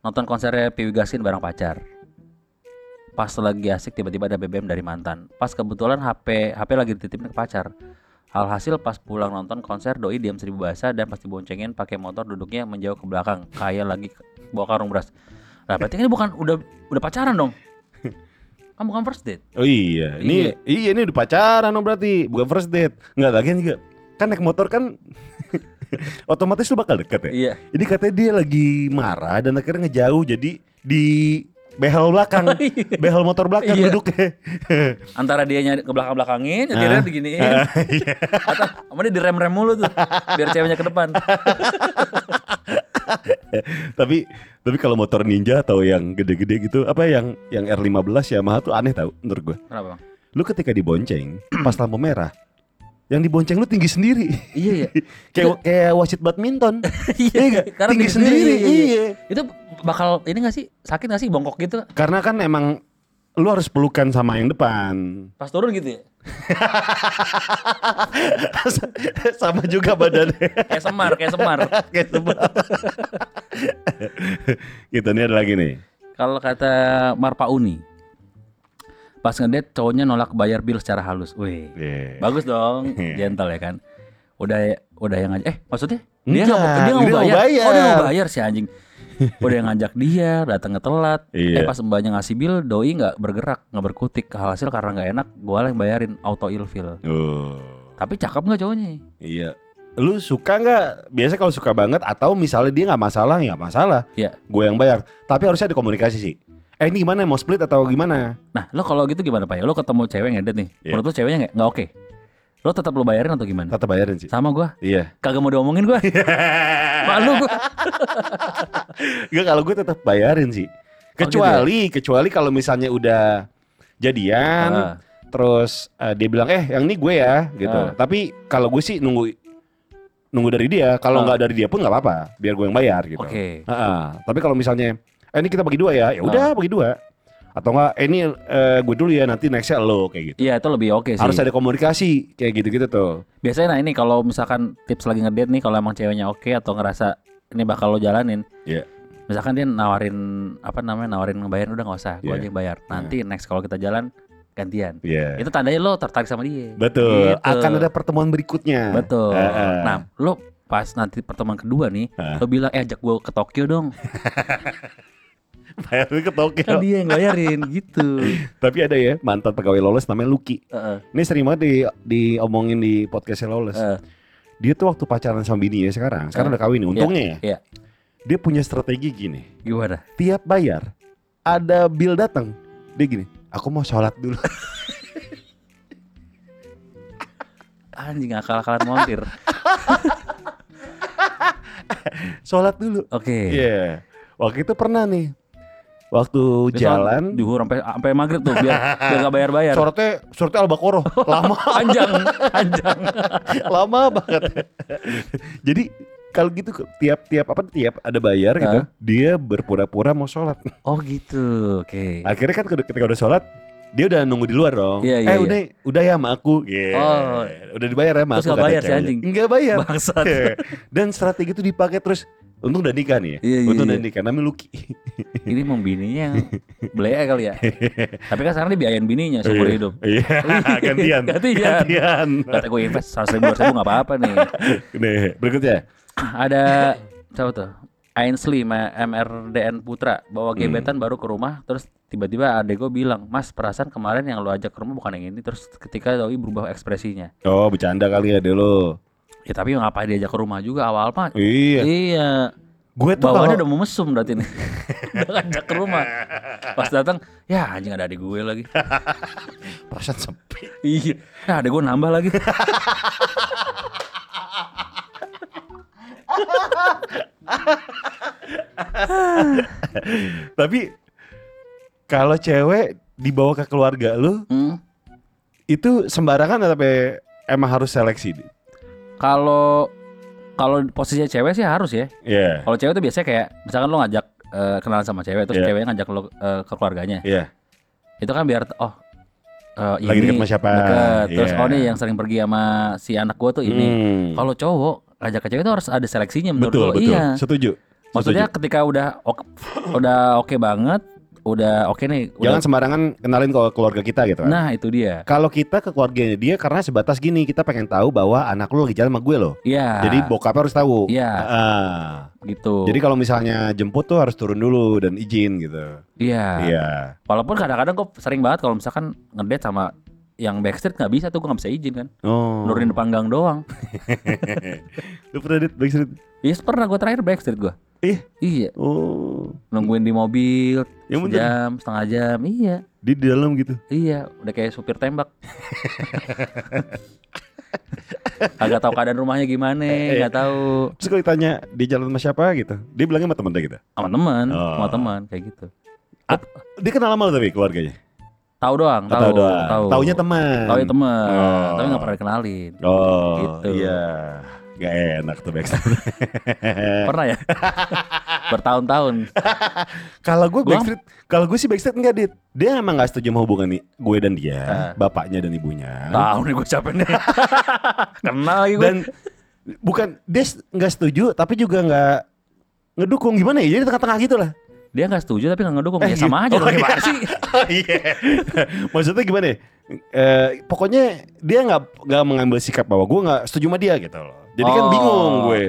Nonton konsernya Piwi Gasin bareng pacar. Pas lagi asik tiba-tiba ada BBM dari mantan. Pas kebetulan HP HP lagi dititipin ke pacar. Alhasil pas pulang nonton konser doi diam seribu bahasa dan pas diboncengin pakai motor duduknya menjauh ke belakang kayak lagi bawa karung beras. Nah, berarti kan ini bukan udah udah pacaran dong. Kan bukan first date. Oh iya, ini iya. ini udah pacaran dong berarti, bukan first date. Enggak lagian juga. Kan naik motor kan otomatis lu bakal deket ya. Iya. Ini katanya dia lagi marah dan akhirnya ngejauh jadi di behel belakang, behel motor belakang Iya. duduknya. Antara dia ke belakang-belakangin, akhirnya diginiin. Iya. Atau sama dia direm-rem mulu tuh biar ceweknya ke depan. tapi tapi kalau motor ninja atau yang gede-gede gitu apa yang yang R15 Yamaha tuh aneh tau menurut gua. Kenapa, Bang? Lu ketika dibonceng pas lampu merah yang dibonceng lu tinggi sendiri. Iya, iya. kayak kayak wasit badminton. Iya karena tinggi tinggi sendiri. sendiri, iya. Iya. Itu bakal ini gak sih sakit gak sih bongkok gitu Karena kan emang lu harus pelukan sama yang depan. pas turun gitu ya? sama juga badannya. Kayak semar, kayak semar. Kayak sebel. gitu nih ada lagi nih. Kalau kata Marpa Uni, pas ngedate cowoknya nolak bayar bil secara halus. Wih, Iya. bagus dong, gentle ya kan. Udah udah yang ngajak, eh maksudnya dia Enggak, nggak mau dia nggak dia mau nggak bayar. mau bayar. Oh dia mau bayar si anjing. Udah yang ngajak dia, datangnya telat. Iya. Eh pas mbaknya ngasih bil, doi nggak bergerak, nggak berkutik. Hasil karena nggak enak, gua yang bayarin auto ilfil. Oh. Tapi cakep nggak cowoknya? Iya. Lu suka nggak? Biasa kalau suka banget atau misalnya dia nggak masalah, nggak masalah. Iya. Gue yang bayar. Tapi harusnya ada komunikasi sih. Eh ini gimana mau split atau gimana? Nah, lo kalau gitu gimana Pak ya? Lo ketemu cewek ngedate nih. Iya. Menurut lo ceweknya nggak oke. Lo tetap lo bayarin atau gimana? Tetap bayarin sih. Sama gua, Iya. kagak mau diomongin gua. Malu gua. Enggak kalau gue tetap bayarin sih. Kecuali kecuali kalau misalnya udah jadian Ah. terus eh, dia bilang eh yang ini gue ya gitu. Ah. Tapi kalau gue sih nunggu nunggu dari dia. Kalau Ah. nggak dari dia pun nggak apa-apa. Biar gue yang bayar gitu. Oke. Ah, Tapi kalau misalnya eh ini kita bagi dua ya, ya udah bagi dua. Atau enggak eh, ini eh, gue dulu ya nanti nextnya lo kayak gitu. Iya, itu lebih oke sih. Harus ada komunikasi kayak gitu-gitu tuh. Biasanya nah ini kalau misalkan tips lagi ngedate nih kalau emang ceweknya oke atau ngerasa ini bakal lo jalanin. Iya. Misalkan dia nawarin apa namanya nawarin ngebayarin udah nggak usah, gua Iya. aja yang bayar. Nanti next kalau kita jalan gantian. Iya. Itu tandanya lo tertarik sama dia. Betul. Gitu. Akan ada pertemuan berikutnya. Betul. Ah, ah. Nah, lo pas nanti pertemuan kedua nih, Ah. lo bilang eh ajak gue ke Tokyo dong. bayar ke Tokyo. kan dia yang bayarin gitu. Tapi ada ya mantan pegawai lolos namanya Lucky. Heeh. Ini sering banget di diomongin di podcastnya lolos. Heeh. Dia tuh waktu pacaran sama bini ya sekarang. Sekarang Eh. udah kawin nih. Untungnya ya. Iya. Dia punya strategi gini. Gimana? Tiap bayar ada bill datang. Dia gini. Aku mau sholat dulu. Anjing akal-akalan montir. Sholat dulu. Oke. Iya. Waktu itu pernah nih. Waktu Dia jalan. Duhur sampai sampai maghrib tuh biar biar gak bayar-bayar. Sholatnya, sholatnya Al-Baqarah. Lama. Panjang, panjang. lama banget. Jadi kalau gitu tiap-tiap apa tiap ada bayar gitu, dia berpura-pura mau sholat. Oh gitu. Oke. Akhirnya kan ketika udah sholat, dia udah nunggu di luar dong. Iya, iya, eh iya. udah, udah ya sama aku. Iya. Oh. Udah dibayar ya sama Terus aku. nggak kata bayar si ceweknya. anjing? Nggak bayar. Bangsat. Iya. Dan strategi itu dipakai terus. Untung udah nikah nih ya. Iya, iya, Untung udah iya. nikah. Namanya Lucky. Ini mau bininya belea kali ya. Tapi kan sekarang dibiayain bininya seumur Iya. hidup. Iya. Gantian. Gantian. Gantian. Kata gue invest 100 ribu, 200 ribu gak apa-apa nih. Nih, berikutnya. Ada siapa tuh? Ainsley MRDN Putra bawa Hmm. gebetan baru ke rumah terus tiba-tiba adek gue bilang mas perasaan kemarin yang lo ajak ke rumah bukan yang ini terus ketika Doi berubah ekspresinya Oh, bercanda kali ya dulu. Ya tapi ngapain diajak ke rumah juga awal mah Iya. iya Gue tuh bawaannya kalau udah mau mesum berarti nih udah ngajak ke rumah pas datang ya anjing ada adik gue lagi perasaan sepi. iya ya adek gue nambah lagi Tapi kalau cewek dibawa ke keluarga lu Hmm. itu sembarangan tapi emang harus seleksi. Kalau kalau posisinya cewek sih harus ya Iya. Kalau cewek tuh biasanya kayak misalkan lo ngajak eh, kenalan sama cewek terus Iya. ceweknya ngajak lo eh, ke keluarganya. Iya. Itu kan biar oh eh, Lagi ini deket sama siapa? deket. Terus Iya. oh nih yang sering pergi sama si anak gua tuh ini. Hmm. Kalau cowok ngajak ke cewek itu harus ada seleksinya menurut betul, lo. betul. Iya. Setuju. Maksudnya ketika udah ok- udah oke banget, udah oke nih, udah, Jangan sembarangan kenalin ke keluarga kita gitu kan. Nah, itu dia. Kalau kita ke keluarganya dia karena sebatas gini, kita pengen tahu bahwa anak lu lagi jalan sama gue loh. Iya. Jadi bokapnya harus tahu. Iya. Ah. gitu. Jadi kalau misalnya jemput tuh harus turun dulu dan izin gitu. iya. Iya. Walaupun kadang-kadang gue sering banget kalau misalkan ngedate sama yang backstreet nggak bisa tuh gue nggak bisa izin kan. Oh. Nurunin depan gang doang. Lu pernah date Backstreet? Iya pernah gue terakhir backstreet gue. Ih. Iya. Oh. Nungguin di mobil Yang bener. jam setengah jam. Iya. Di dalam gitu. Iya. Udah kayak supir tembak. Agak tahu keadaan rumahnya gimana, Iya. nggak tahu. Terus kalau ditanya di jalan sama siapa gitu, dia bilangnya sama temen gitu. Sama teman, Oh. sama teman kayak gitu. Dia kenal sama lu tapi keluarganya. Tahu doang, tahu, tahu doang. tahu. Taunya teman. Tahu ya teman, Oh. tapi nggak pernah dikenalin. Oh, Gitu. iya. Gak enak tuh Backstreet. Pernah ya? Bertahun-tahun. kalau gue Backstreet, kalau gue sih Backstreet enggak dit. Dia emang gak setuju sama hubungan nih gue dan dia, Ah. bapaknya dan ibunya. Tahu nih gue capek nih. Kenal lagi gue. Dan bukan dia nggak setuju, tapi juga nggak ngedukung gimana ya? Jadi tengah-tengah gitu lah. Dia nggak setuju tapi nggak ngedukung. Eh, ya sama gitu. aja dong Oh, gimana iya. sih? Iya. Maksudnya gimana? ya? Eh, pokoknya dia nggak nggak mengambil sikap bahwa gue nggak setuju sama dia gitu loh. Jadi kan Oh. bingung gue.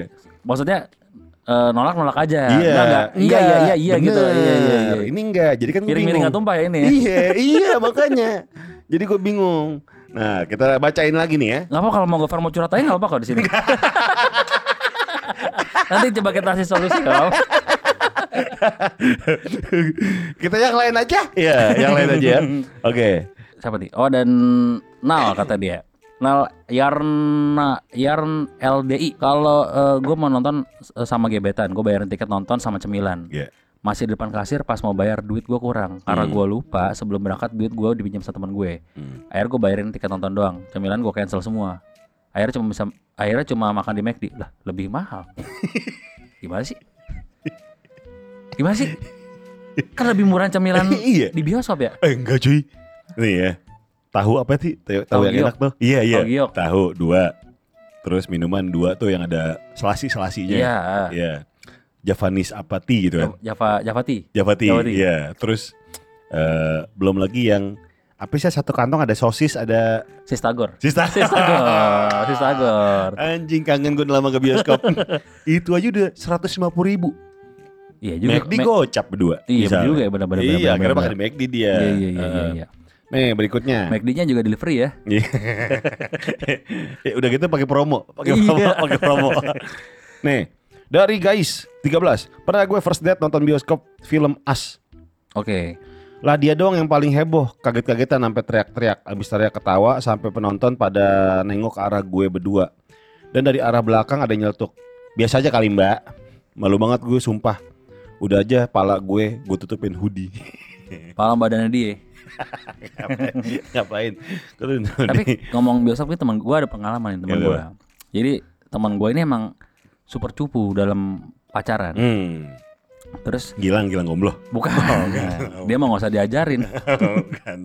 Maksudnya eh, nolak-nolak aja. Iya, Enggak, enggak. Iya, iya, iya, iya gitu. Iya, iya, iya. Ini enggak. Jadi kan gue Piring-piring bingung. nggak tumpah ya ini ya? Iya, iya makanya. Jadi gue bingung. Nah, kita bacain lagi nih ya. Nggak apa kalau mau Gofar mau curhat aja nggak apa kok di sini. Nanti coba kita kasih solusi kalau kita yang lain aja. Iya, yang lain aja ya. Oke. siapa nih? Oh dan Nal kata dia. Nal Yarna Yarn LDI. Kalau gue mau nonton eh, sama gebetan, gue bayarin tiket nonton sama cemilan. Iya. Masih di depan kasir pas mau bayar duit gue kurang karena Hmm. gue lupa sebelum berangkat duit gue dipinjam sama teman gue. Hmm. Akhirnya gue bayarin tiket nonton doang. Cemilan gue cancel semua. Akhirnya cuma bisa akhirnya cuma makan di McD. Lah, lebih mahal. Gimana sih? Gimana sih? Kan lebih murah cemilan Iya. di bioskop ya? Eh enggak cuy. Nih ya. Tahu apa sih? Tahu, tahu yang giok. enak tuh? Iya, iya. Tahu giok. Tahu dua. Terus minuman dua tuh yang ada selasi-selasinya. Iya. Iya. Javanis apa tea gitu kan? Java Java Tea. Java tea. Java tea. Iya. Terus eh belum lagi yang apa sih satu kantong ada sosis, ada Sistagor. sista. Sistagor. Sistagor. Anjing kangen gue lama ke bioskop. Itu aja udah 150 ribu. Iya juga. McD gocap berdua. Iya juga ya benar-benar. Iya, akhirnya makan di McD dia. Iya iya iya iya. Iya. Nih berikutnya. McD-nya juga delivery ya. Iya. Ya, udah gitu pakai promo, pakai Iya. promo, pakai promo. Nih, dari guys 13. Pernah gue first date nonton bioskop film As. Oke. Lah dia doang yang paling heboh, kaget-kagetan sampai teriak-teriak, abis teriak ketawa sampai penonton pada nengok ke arah gue berdua. Dan dari arah belakang ada yang nyeletuk. Biasa aja kali mbak, malu banget gue sumpah. Udah aja pala gue, gue tutupin hoodie. Pala badannya dia. Ngapain? Terus Tapi ngomong bioskop ini teman gue ada pengalaman nih teman Iya, gue. Jadi teman gue ini emang super cupu dalam pacaran. hmm, Terus gilang gilang gombloh. bukan, dia mau nggak usah diajarin. Bukan.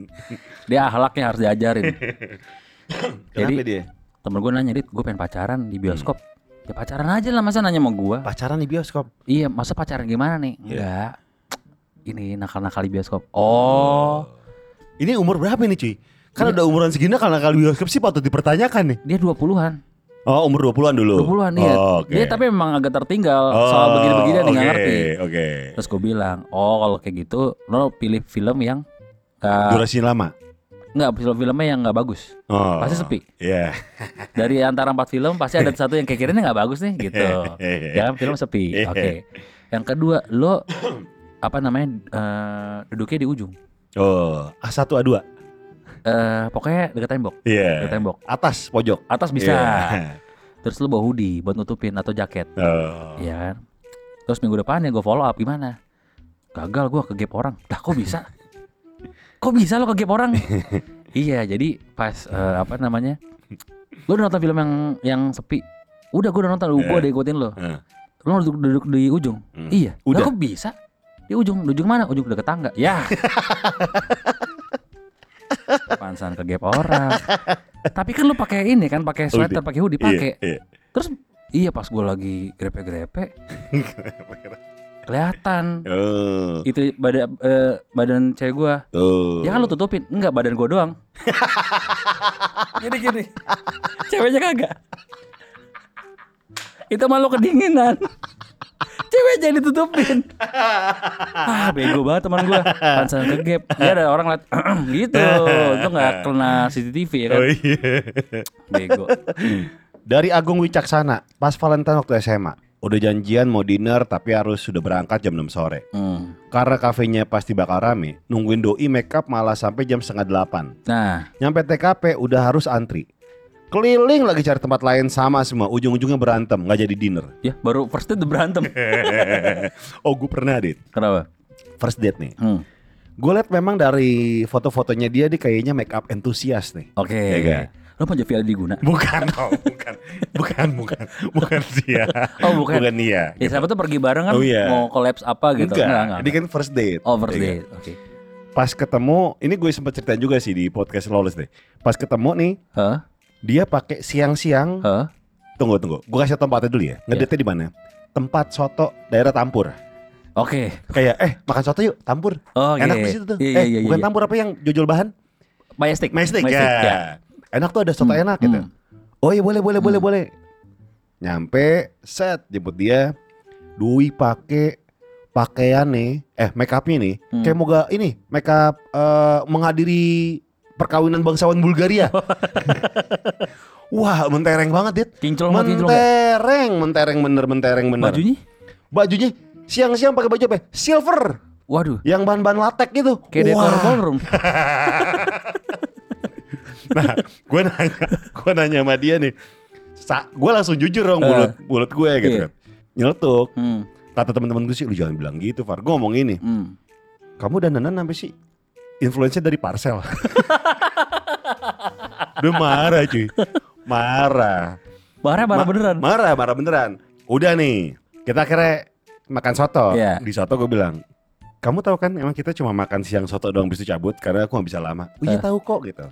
Dia ahlaknya harus diajarin. Jadi dia? temen gue nanya, dit, gue pengen pacaran di bioskop. Ya pacaran aja lah, masa nanya sama gue? Pacaran di bioskop. Iya, masa pacaran gimana nih? Iya. Enggak. Ini nakal-nakal di bioskop. Oh, Ini umur berapa nih cuy? Kan udah umuran segini kalau nakal di bioskop sih patut dipertanyakan nih. dia 20-an. Oh umur 20-an dulu. 20-an iya. Oh, oke. Dia tapi memang agak tertinggal Oh, soal begini-begini dia nggak oke, ngerti. Oke. Terus gue bilang, "Oh, kalau kayak gitu lo pilih film yang nggak Durasi lama. nggak film-filmnya yang nggak bagus. Oh. Pasti sepi. Iya. Dari antara empat film pasti ada satu yang kayak kira nggak bagus nih gitu. Jangan film sepi. Iya. Oke. Yang kedua, lo apa namanya eh, duduknya di ujung. Oh, A1 A2. Eh pokoknya deket tembok, Iya. deket tembok. Atas pojok. Atas bisa. Iya. Terus lo bawa hoodie buat nutupin atau jaket, Oh. Iya kan? Terus minggu depan ya gue follow up gimana? Gagal gue ke gap orang. Lah kok bisa? kok bisa lo ke gap orang? iya, jadi pas eh, apa namanya? Lo udah nonton film yang yang sepi. Udah gue udah nonton, gue Iya. udah ikutin lo. Heeh. Lo duduk, duduk di ujung. Hmm. Iya. Udah. Lah kok bisa? Di ujung, di ujung mana? Ujung deket tangga. Ya. Pansan ke gap orang. Tapi kan lu pakai ini kan, pakai sweater, pakai hoodie, pakai. Iya, iya. Terus iya pas gue lagi grepe-grepe kelihatan Oh. itu badan eh, badan cewek gue. Oh. Ya kan lu tutupin, enggak badan gue doang. gini gini. Ceweknya kagak. Itu malu kedinginan. Cewek jadi ditutupin. ah, bego banget teman gua. Pansan ke gap. Ya ada orang liat gitu. Itu nggak kena CCTV ya kan. Oh iya. Bego. Dari Agung Wicaksana, pas Valentine waktu SMA. Udah janjian mau dinner tapi harus sudah berangkat jam 6 sore. Hmm. Karena kafenya pasti bakal rame, nungguin doi makeup malah sampai jam setengah 8. Nah, Nyampe TKP udah harus antri. Keliling lagi cari tempat lain sama semua, ujung-ujungnya berantem, nggak jadi dinner. ya baru first date berantem. oh gue pernah dit, Kenapa? first date nih. Hmm. Gue liat memang dari foto-fotonya dia, dia kayaknya make up entusias nih. Oke. Iya kan? Lo mau jadi diguna? Bukan, oh, bukan, bukan, bukan, bukan dia. Oh, bukan. Bukan dia. Ya siapa tuh pergi bareng kan Oh, iya. mau collapse apa gitu. Enggak, ini kan first date. Oh, first Iya kan? date. Oke. Pas ketemu, ini gue sempat ceritain juga sih di podcast Lawless deh. Pas ketemu nih, Hah? Dia pakai siang-siang. Hah? Tunggu, tunggu. Gue kasih tempatnya dulu ya. Ngedate di mana? Tempat soto daerah Tampur. Oke. Kayak eh makan soto yuk Tampur. Oh, Enak iya. di situ tuh. Iya, eh iya, iya, bukan iya. Tampur apa yang jojol bahan? Majestic. Majestic, Majestic, ya. Enak tuh ada soto Hmm, enak gitu. hmm. Oh iya boleh boleh boleh boleh. Nyampe set jemput dia. Dwi pakai pakaian nih, eh make upnya nih, Hmm. kayak moga ini make up eh, menghadiri perkawinan bangsawan Bulgaria. Wah, mentereng banget, Dit. Kinclong ya? Mentereng, mentereng bener, mentereng bener. Bajunya? Bajunya siang-siang pakai baju apa? ya? Silver, Waduh. yang bahan-bahan latek gitu. Kayak dekor ballroom. Nah, gue nanya, gue nanya sama dia nih. Sa gue langsung jujur dong mulut mulut gue gitu Iya. kan. Nyeletuk. Hmm. Kata teman-teman gue sih, lu jangan bilang gitu, Far. Gue ngomong ini. Hmm. Kamu dandanan sampai sih influencer dari parcel. Udah marah cuy. Marah. Marah marah Ma- beneran. Marah, marah beneran. Udah nih, kita kira makan soto. Iya. Di soto gue bilang, kamu tahu kan emang kita cuma makan siang soto doang bisa cabut karena aku nggak bisa lama. Oh iya Eh. tahu kok gitu.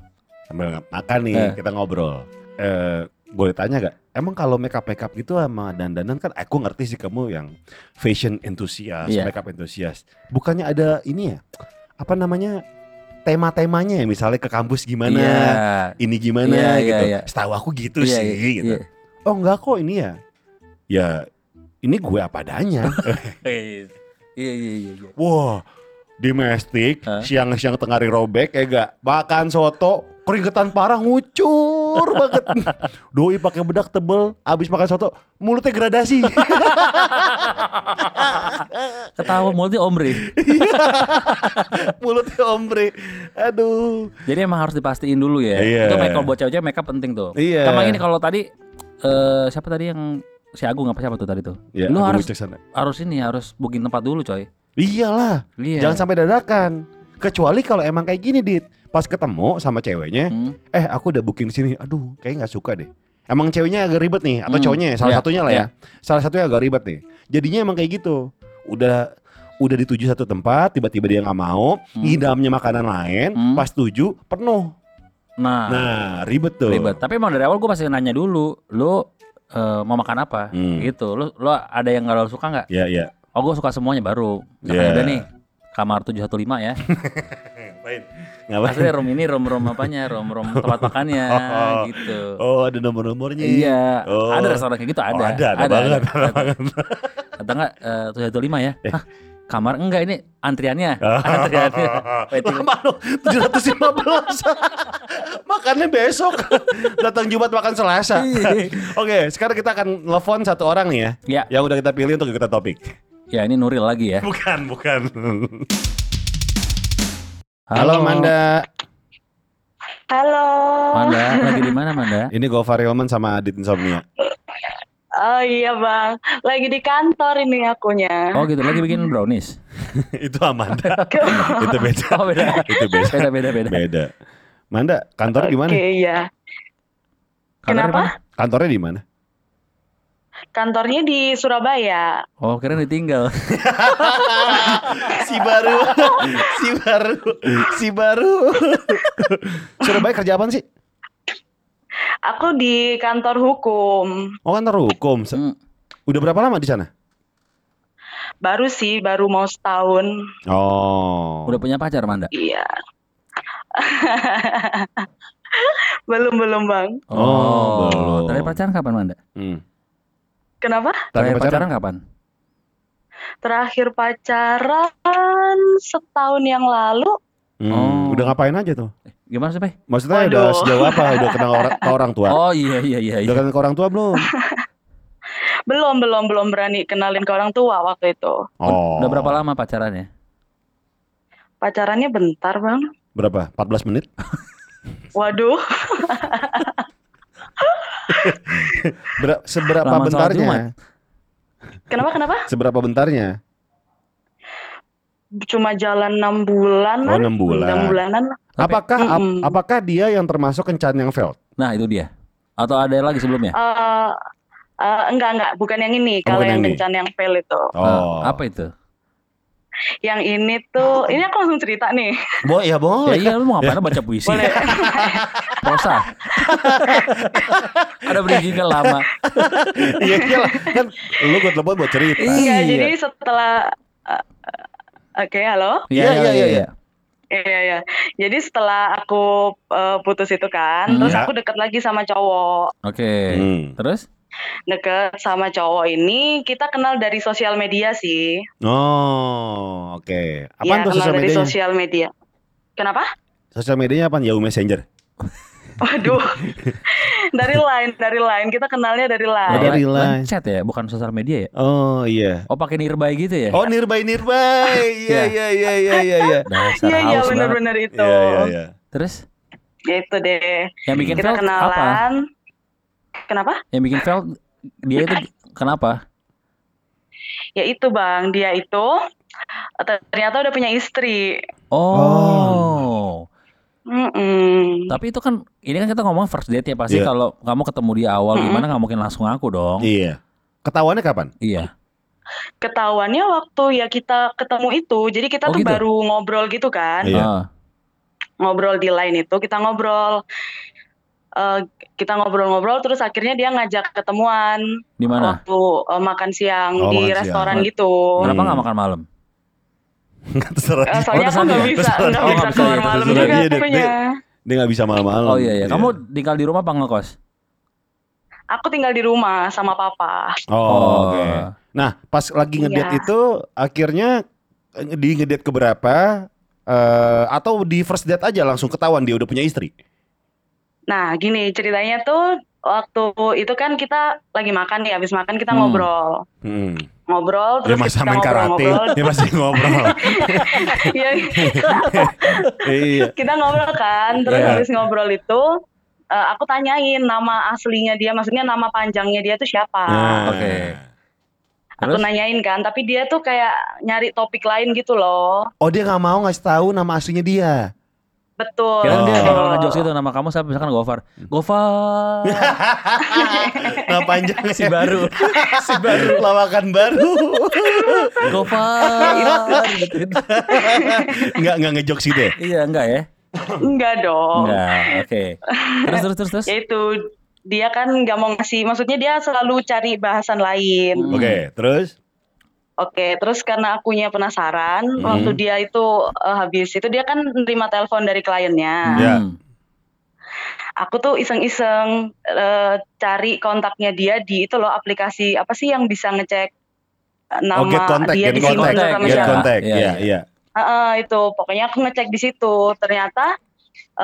Sambil makan nih, Eh. kita ngobrol. Eh, boleh tanya gak? Emang kalau makeup makeup gitu sama dandanan kan aku ngerti sih kamu yang fashion enthusiast, Iya. makeup enthusiast. Bukannya ada ini ya? Apa namanya? Tema-temanya ya misalnya ke kampus gimana, Iya. ini gimana Iya, iya, gitu. iya. Setahu aku gitu Iya, sih iya, gitu. iya. Oh enggak kok ini ya. Ya ini gue apa adanya. Iya iya iya. iya. Wah, domestik Hah? siang-siang tengah hari robek ya gak makan soto keringetan parah ngucur Ngawur banget. Doi pakai bedak tebel, abis makan soto, mulutnya gradasi. Ketawa mulutnya omri. mulutnya ombre. Aduh. Jadi emang harus dipastiin dulu ya. Iya. Itu make buat cewek-cewek make up penting tuh. Iya. Sama ini kalau tadi eh siapa tadi yang si Agung apa siapa tuh tadi tuh? Ya, Lu harus harus ini harus booking tempat dulu coy. Iyalah. Iya. Jangan sampai dadakan. Kecuali kalau emang kayak gini, Dit. Pas ketemu sama ceweknya, Hmm. eh aku udah booking di sini. Aduh, kayaknya nggak suka deh. Emang ceweknya agak ribet nih atau Hmm, cowoknya ya, salah iya, satunya lah iya. ya. Salah satunya agak ribet nih. Jadinya emang kayak gitu. Udah udah dituju satu tempat, tiba-tiba dia nggak mau, Hmm. ngidamnya makanan lain, Hmm. pas tuju penuh. Nah, Nah, ribet tuh. ribet. Tapi emang dari awal gue pasti nanya dulu, lu eh, mau makan apa? Hmm. Gitu. Lu lu ada yang gak lo suka nggak? Ya, ya. Oh, gue suka semuanya baru. Misalkan Iya. udah nih kamar 715 ya. Ngapain? Ngapain? Maksudnya room ini room room apanya? Room room tempat makannya Oh. gitu. Oh, ada nomor-nomornya. Iya, Oh. ada restoran kayak gitu ada. Oh, ada, ada, banget. ada banget. Kata enggak eh 715 ya? Eh. Hah, kamar enggak ini antriannya. Oh. antriannya. Lama loh, 715 Makannya besok Datang Jumat makan Selasa Iya. Oke sekarang kita akan telepon satu orang nih ya Ya, Yang udah kita pilih untuk kita topik ya ini Nuril lagi ya. Bukan, bukan Halo, Manda Halo. Manda, lagi di mana Manda? Ini Gofar Hilman sama Adit Insomnia Oh iya bang, lagi di kantor ini akunya. Oh gitu, lagi bikin brownies. Itu Amanda Itu beda Oh beda. Itu beda Beda beda beda. Beda Manda, kantor di mana? Oke iya. Kantornya Kenapa? mana? Kantornya di mana? Kantornya di Surabaya. Oh kira ditinggal. si baru, si baru, si baru. Surabaya kerja apaan sih? Aku di kantor hukum. Oh kantor hukum. Hmm. Udah berapa lama di sana? Baru sih, baru mau setahun. Oh. Udah punya pacar Manda? Iya. belum belum bang. Oh, belum. Terakhir pacaran kapan Manda? Hmm. Kenapa? Terakhir pacaran? pacaran kapan? Terakhir pacaran setahun yang lalu. Hmm, Oh. Udah ngapain aja tuh? Gimana sih, Pe? Maksudnya udah Waduh. sejauh apa? Udah kenal orang, ke orang tua? Oh iya iya iya iya. Udah kenal ke orang tua belum? Belum belum belum berani kenalin ke orang tua waktu itu. Oh. Udah berapa lama pacarannya? Pacarannya bentar bang. Berapa? 14 menit? Waduh. Ber- seberapa Lama bentarnya? Kenapa kenapa? Seberapa bentarnya? Cuma jalan enam bulan. Oh, enam bulan. Enam bulanan. Apakah ap- apakah dia yang termasuk kencan yang failed? Nah itu dia. Atau ada lagi sebelumnya? Eh, eh, enggak enggak, bukan yang ini. Oh, Kalau yang kencan yang fail itu, Oh. Nah, apa itu? Yang ini tuh, ini aku langsung cerita nih. Bo, ya Ya boleh. iya lu mau ngapain baca puisi? Boleh. Prosa. ada bridging lama. Iya iyalah. kan lu gue telepon buat cerita. Iya, Iya. jadi setelah eh, eh, Oke, halo. Iya, iya, iya, iya. Iya, iya. Jadi setelah aku eh, putus itu kan, Hmm. terus Ya. aku deket lagi sama cowok. Oke. Hmm. Terus? Deket sama cowok ini, kita kenal dari sosial media sih. Oh, oke. Apaan ya, tuh kenal sosial dari medianya? sosial media. Kenapa? Sosial medianya apa? Yahoo Messenger. Waduh. dari line, dari line. Kita kenalnya dari Oh, line. dari line. chat ya, bukan sosial media ya? Oh iya. Oh pakai nearby gitu ya? Oh Nirbai Nirbai. Iya iya iya iya iya iya. Iya, iya haus banget. benar-benar itu. Iya iya iya. Terus? Ya itu deh. Yang bikin Kita fail apa? Kenapa? Yang bikin fail dia itu kenapa? Ya itu bang, dia itu ternyata udah punya istri. Oh. Mm-mm. Tapi itu kan ini kan kita ngomong first date ya pasti Iya. kalau kamu ketemu di awal Mm-mm. gimana nggak mungkin langsung aku dong. Iya. Ketahuannya kapan? Iya. Ketahuannya waktu ya kita ketemu itu, jadi kita Oh, tuh gitu? baru ngobrol gitu kan, Iya. Ah. ngobrol di line itu, kita ngobrol, Eh, kita ngobrol-ngobrol, terus akhirnya dia ngajak ketemuan Di mana? waktu eh, makan siang Oh, di makan restoran siang. gitu. Kenapa Hmm. nggak makan malam? Terserah. Eh, soalnya Oh, aku nggak terserah bisa, dia. nggak Oh, bisa nggak bisa keluar malam terserah juga dia akunya. Dia nggak bisa malam-malam. Oh iya iya. Kamu tinggal di rumah apa ngekos? Aku tinggal di rumah sama papa. Oh, oke. Nah, pas lagi ngedate Iya. itu akhirnya eh, di ngedate keberapa eh atau di first date aja langsung ketahuan dia udah punya istri? Nah, gini ceritanya tuh waktu itu kan kita lagi makan nih, habis makan kita Hmm. ngobrol. Hmm. Ngobrol Ya terus masa kita main karate, ngobrol-ngobrol. ya masih ngobrol. Iya, iya. kita ngobrol kan, terus Iya. habis ngobrol itu eh, aku tanyain nama aslinya dia, maksudnya nama panjangnya dia tuh siapa. Nah. Oke. Aku Terus? nanyain kan, tapi dia tuh kayak nyari topik lain gitu loh. Oh dia nggak mau ngasih tahu nama aslinya dia. Betul. Kira dia Oh. bakal ngejokes gitu nama kamu siapa misalkan Gofar. Gofar. Nama panjangnya si baru. si baru lawakan baru. Gofar. gitu. Nggak nggak ngejok sih deh. Iya, enggak ya? Enggak dong. Enggak. Oke. Terus terus terus terus. Ya itu dia kan nggak mau ngasih, maksudnya dia selalu cari bahasan lain. Oke, terus? Oke, terus karena akunya penasaran, Hmm. waktu dia itu eh, habis itu dia kan nerima telepon dari kliennya. Ya. Hmm. Aku tuh iseng-iseng eh, cari kontaknya dia di itu loh aplikasi apa sih yang bisa ngecek eh, nama oh, get contact, dia get di sini contact, contact, sama get iya. siapa. contact. Iya, Iya, iya. iya. Heeh, itu pokoknya aku ngecek di situ. Ternyata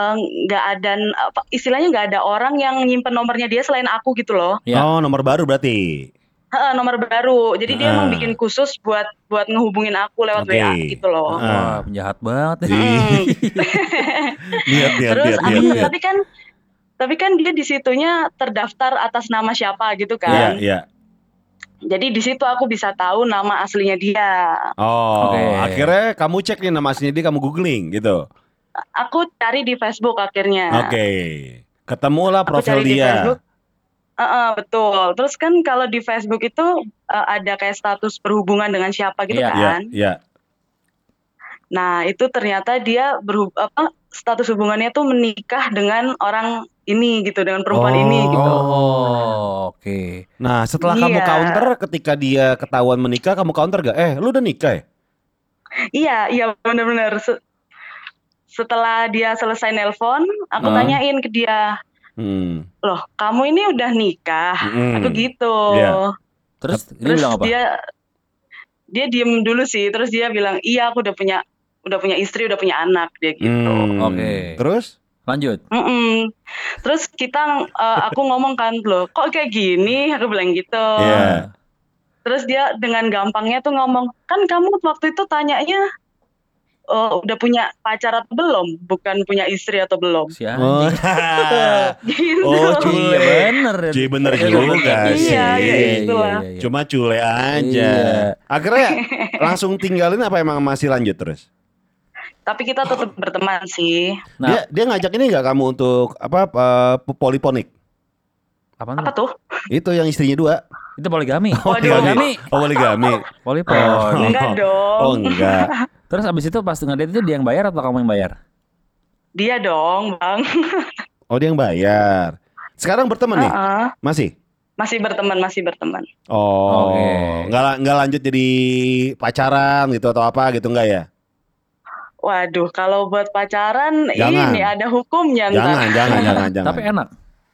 eh, nggak ada apa istilahnya nggak ada orang yang nyimpen nomornya dia selain aku gitu loh. Ya. Oh, nomor baru berarti. Heeh, nomor baru. Jadi dia Ah. emang bikin khusus buat buat ngehubungin aku lewat Oke. WA gitu loh. Ah. Wah, penjahat banget. Iya. Lihat, lihat, Terus lihat, aku- lihat, lihat. tapi kan tapi kan dia di situnya terdaftar atas nama siapa gitu Iya, kan. iya. Jadi di situ aku bisa tahu nama aslinya dia. Oh, Oke. akhirnya kamu cek nih nama aslinya dia kamu googling gitu. Aku cari di Facebook akhirnya. Oke. Ketemulah Aku profil cari di dia. Facebook. Heeh, betul. Terus kan kalau di Facebook itu eh, ada kayak status berhubungan dengan siapa gitu Iya, Iya, kan. iya. Nah, itu ternyata dia berhub apa status hubungannya tuh menikah dengan orang ini gitu, dengan perempuan Oh. ini gitu. Oh, oke. Nah, setelah kamu Iya. counter ketika dia ketahuan menikah, kamu counter gak? Eh, lu udah nikah ya? Iya, iya benar-benar. Se- setelah dia selesai nelpon, aku Hmm. tanyain ke dia, Hmm. "Loh, kamu ini udah nikah?" Mm-mm. Aku gitu. Iya. Terus dia Terus bilang apa? dia dia diem dulu sih, terus dia bilang, "Iya, aku udah punya udah punya istri, udah punya anak." Dia gitu. Hmm. Oke. Terus? Lanjut. Mm-mm. Terus kita eh, aku ngomong kan, "Loh, kok kayak gini?" Aku bilang gitu. Iya. Terus dia dengan gampangnya tuh ngomong, "Kan kamu waktu itu tanyanya eh, udah punya pacar atau belum, bukan punya istri atau belum." Si Oh, anjing. Gitu. Oh, cuy. Iya bener. Cuy, bener Iya, juga bener. sih. Iya, iya, itulah. iya. Cuma cule aja. Iya. Akhirnya langsung tinggalin apa emang masih lanjut terus? Tapi kita tetap berteman sih. Nah, Dia dia ngajak ini nggak kamu untuk apa eh, poliponik? apa Apa tuh? Itu yang istrinya dua. Itu poligami. Waduh. poligami. Oh, poligami. Polipon. Enggak dong. Oh, enggak. Terus abis itu pas ngedate itu dia yang bayar atau kamu yang bayar? Dia dong, Bang. Oh, dia yang bayar. Sekarang berteman nih? Heeh. Masih? Masih berteman, masih berteman. Oh, Oke. nggak nggak lanjut jadi pacaran gitu atau apa gitu enggak ya? Waduh, kalau buat pacaran Jangan. ini ada hukumnya ntar. Jangan, jangan, jangan, jangan. Tapi enak.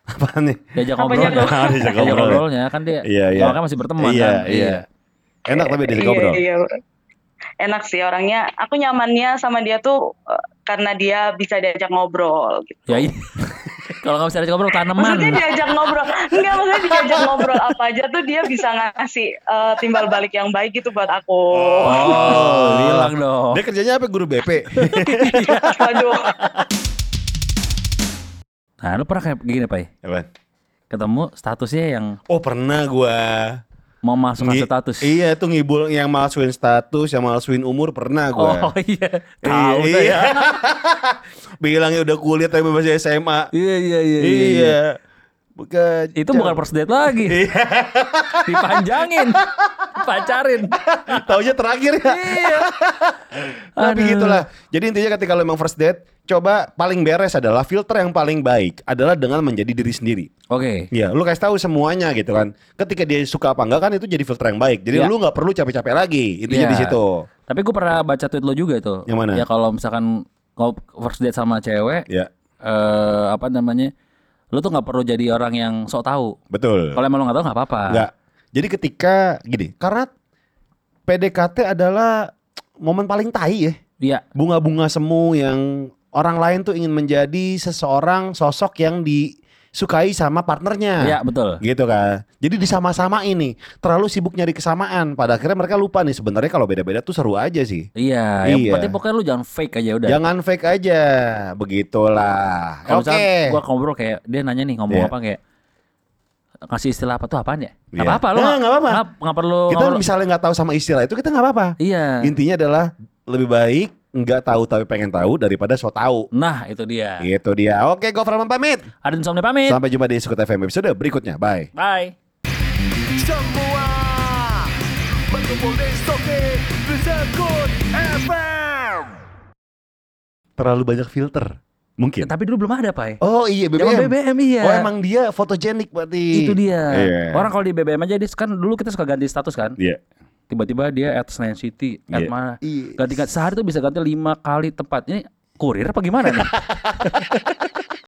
apa nih? Diajak? Diajak Diajak ngobrol ya? ngobrolnya kan dia. Iya, iya. Kan masih berteman Iya, kan. iya. Enak tapi diajak Iya, ngobrol. iya. Enak sih orangnya. Aku nyamannya sama dia tuh eh, karena dia bisa diajak ngobrol. Gitu. Ya iya. Kalau nggak bisa diajak ngobrol tanaman. Maksudnya diajak ngobrol, enggak maksudnya diajak ngobrol apa aja tuh dia bisa ngasih eh, timbal balik yang baik gitu buat aku. Oh, bilang dong. Dia kerjanya apa guru BP? Waduh, Nah, lu pernah kayak gini, Pak? Apaan? Ketemu statusnya yang Oh pernah gua. Mau masukkan Ngi- status. Iya tuh ngibul yang malsuin status, yang malsuin umur pernah gua. Oh iya. Tahu iya. tuh ya. Bilangnya udah kuliah tapi masih SMA. Iya iya iya. Iya. Bukan. Itu bukan first date lagi. Iya. Dipanjangin. Pacarin. Taunya terakhir ya. Iya. Tapi Aduh. gitulah. Jadi intinya ketika lo emang first date, coba paling beres adalah filter yang paling baik adalah dengan menjadi diri sendiri. Oke. Iya, lu kasih tahu semuanya gitu kan. Ketika dia suka apa enggak kan itu jadi filter yang baik. Jadi Iya. lu nggak perlu capek-capek lagi. Intinya Iya. di situ. Tapi gue pernah baca tweet lo juga itu. Yang mana? Ya kalau misalkan kalau first date sama cewek, Ya, eh apa namanya? Lu tuh nggak perlu jadi orang yang sok tahu. betul. Kalau emang lu nggak tahu nggak apa-apa. Enggak. Jadi ketika gini, karena PDKT adalah momen paling tai ya. Iya. Bunga-bunga semu yang orang lain tuh ingin menjadi seseorang sosok yang disukai sama partnernya. Iya betul. Gitu kan. Jadi disama-sama ini terlalu sibuk nyari kesamaan. Pada akhirnya mereka lupa nih sebenarnya kalau beda-beda tuh seru aja sih. Iya, yang Iya. penting pokoknya lu jangan fake aja udah. Jangan fake aja. Begitulah. Oke. misalnya gua ngobrol kayak dia nanya nih ngomong Iya. apa kayak ngasih istilah apa tuh apaan ya? Gak Iya. apa-apa lu. Nah, nggak apa-apa. Nggak nggak perlu Kita ngobrol. misalnya nggak tahu sama istilah itu kita nggak apa-apa. Iya. Intinya adalah lebih baik nggak tahu tapi pengen tahu daripada so tahu. Nah, itu dia. Gitu dia. Oke, gue Farman pamit. Ada insomnia pamit. Sampai jumpa di Sekut FM episode berikutnya. Bye. Bye. Semua berkumpul di Soke di Sekut FM. Terlalu banyak filter. Mungkin. Tapi dulu belum ada, Pak. Oh iya Zaman BBM. BBM iya. Oh emang dia fotogenik berarti. itu dia. Iya. Orang kalau di BBM aja dia kan dulu kita suka ganti status kan. Iya. Tiba-tiba dia at Senayan City, at Iya. mana. Iya. Ganti-ganti sehari tuh bisa ganti lima kali tempat. Ini kurir apa gimana nih?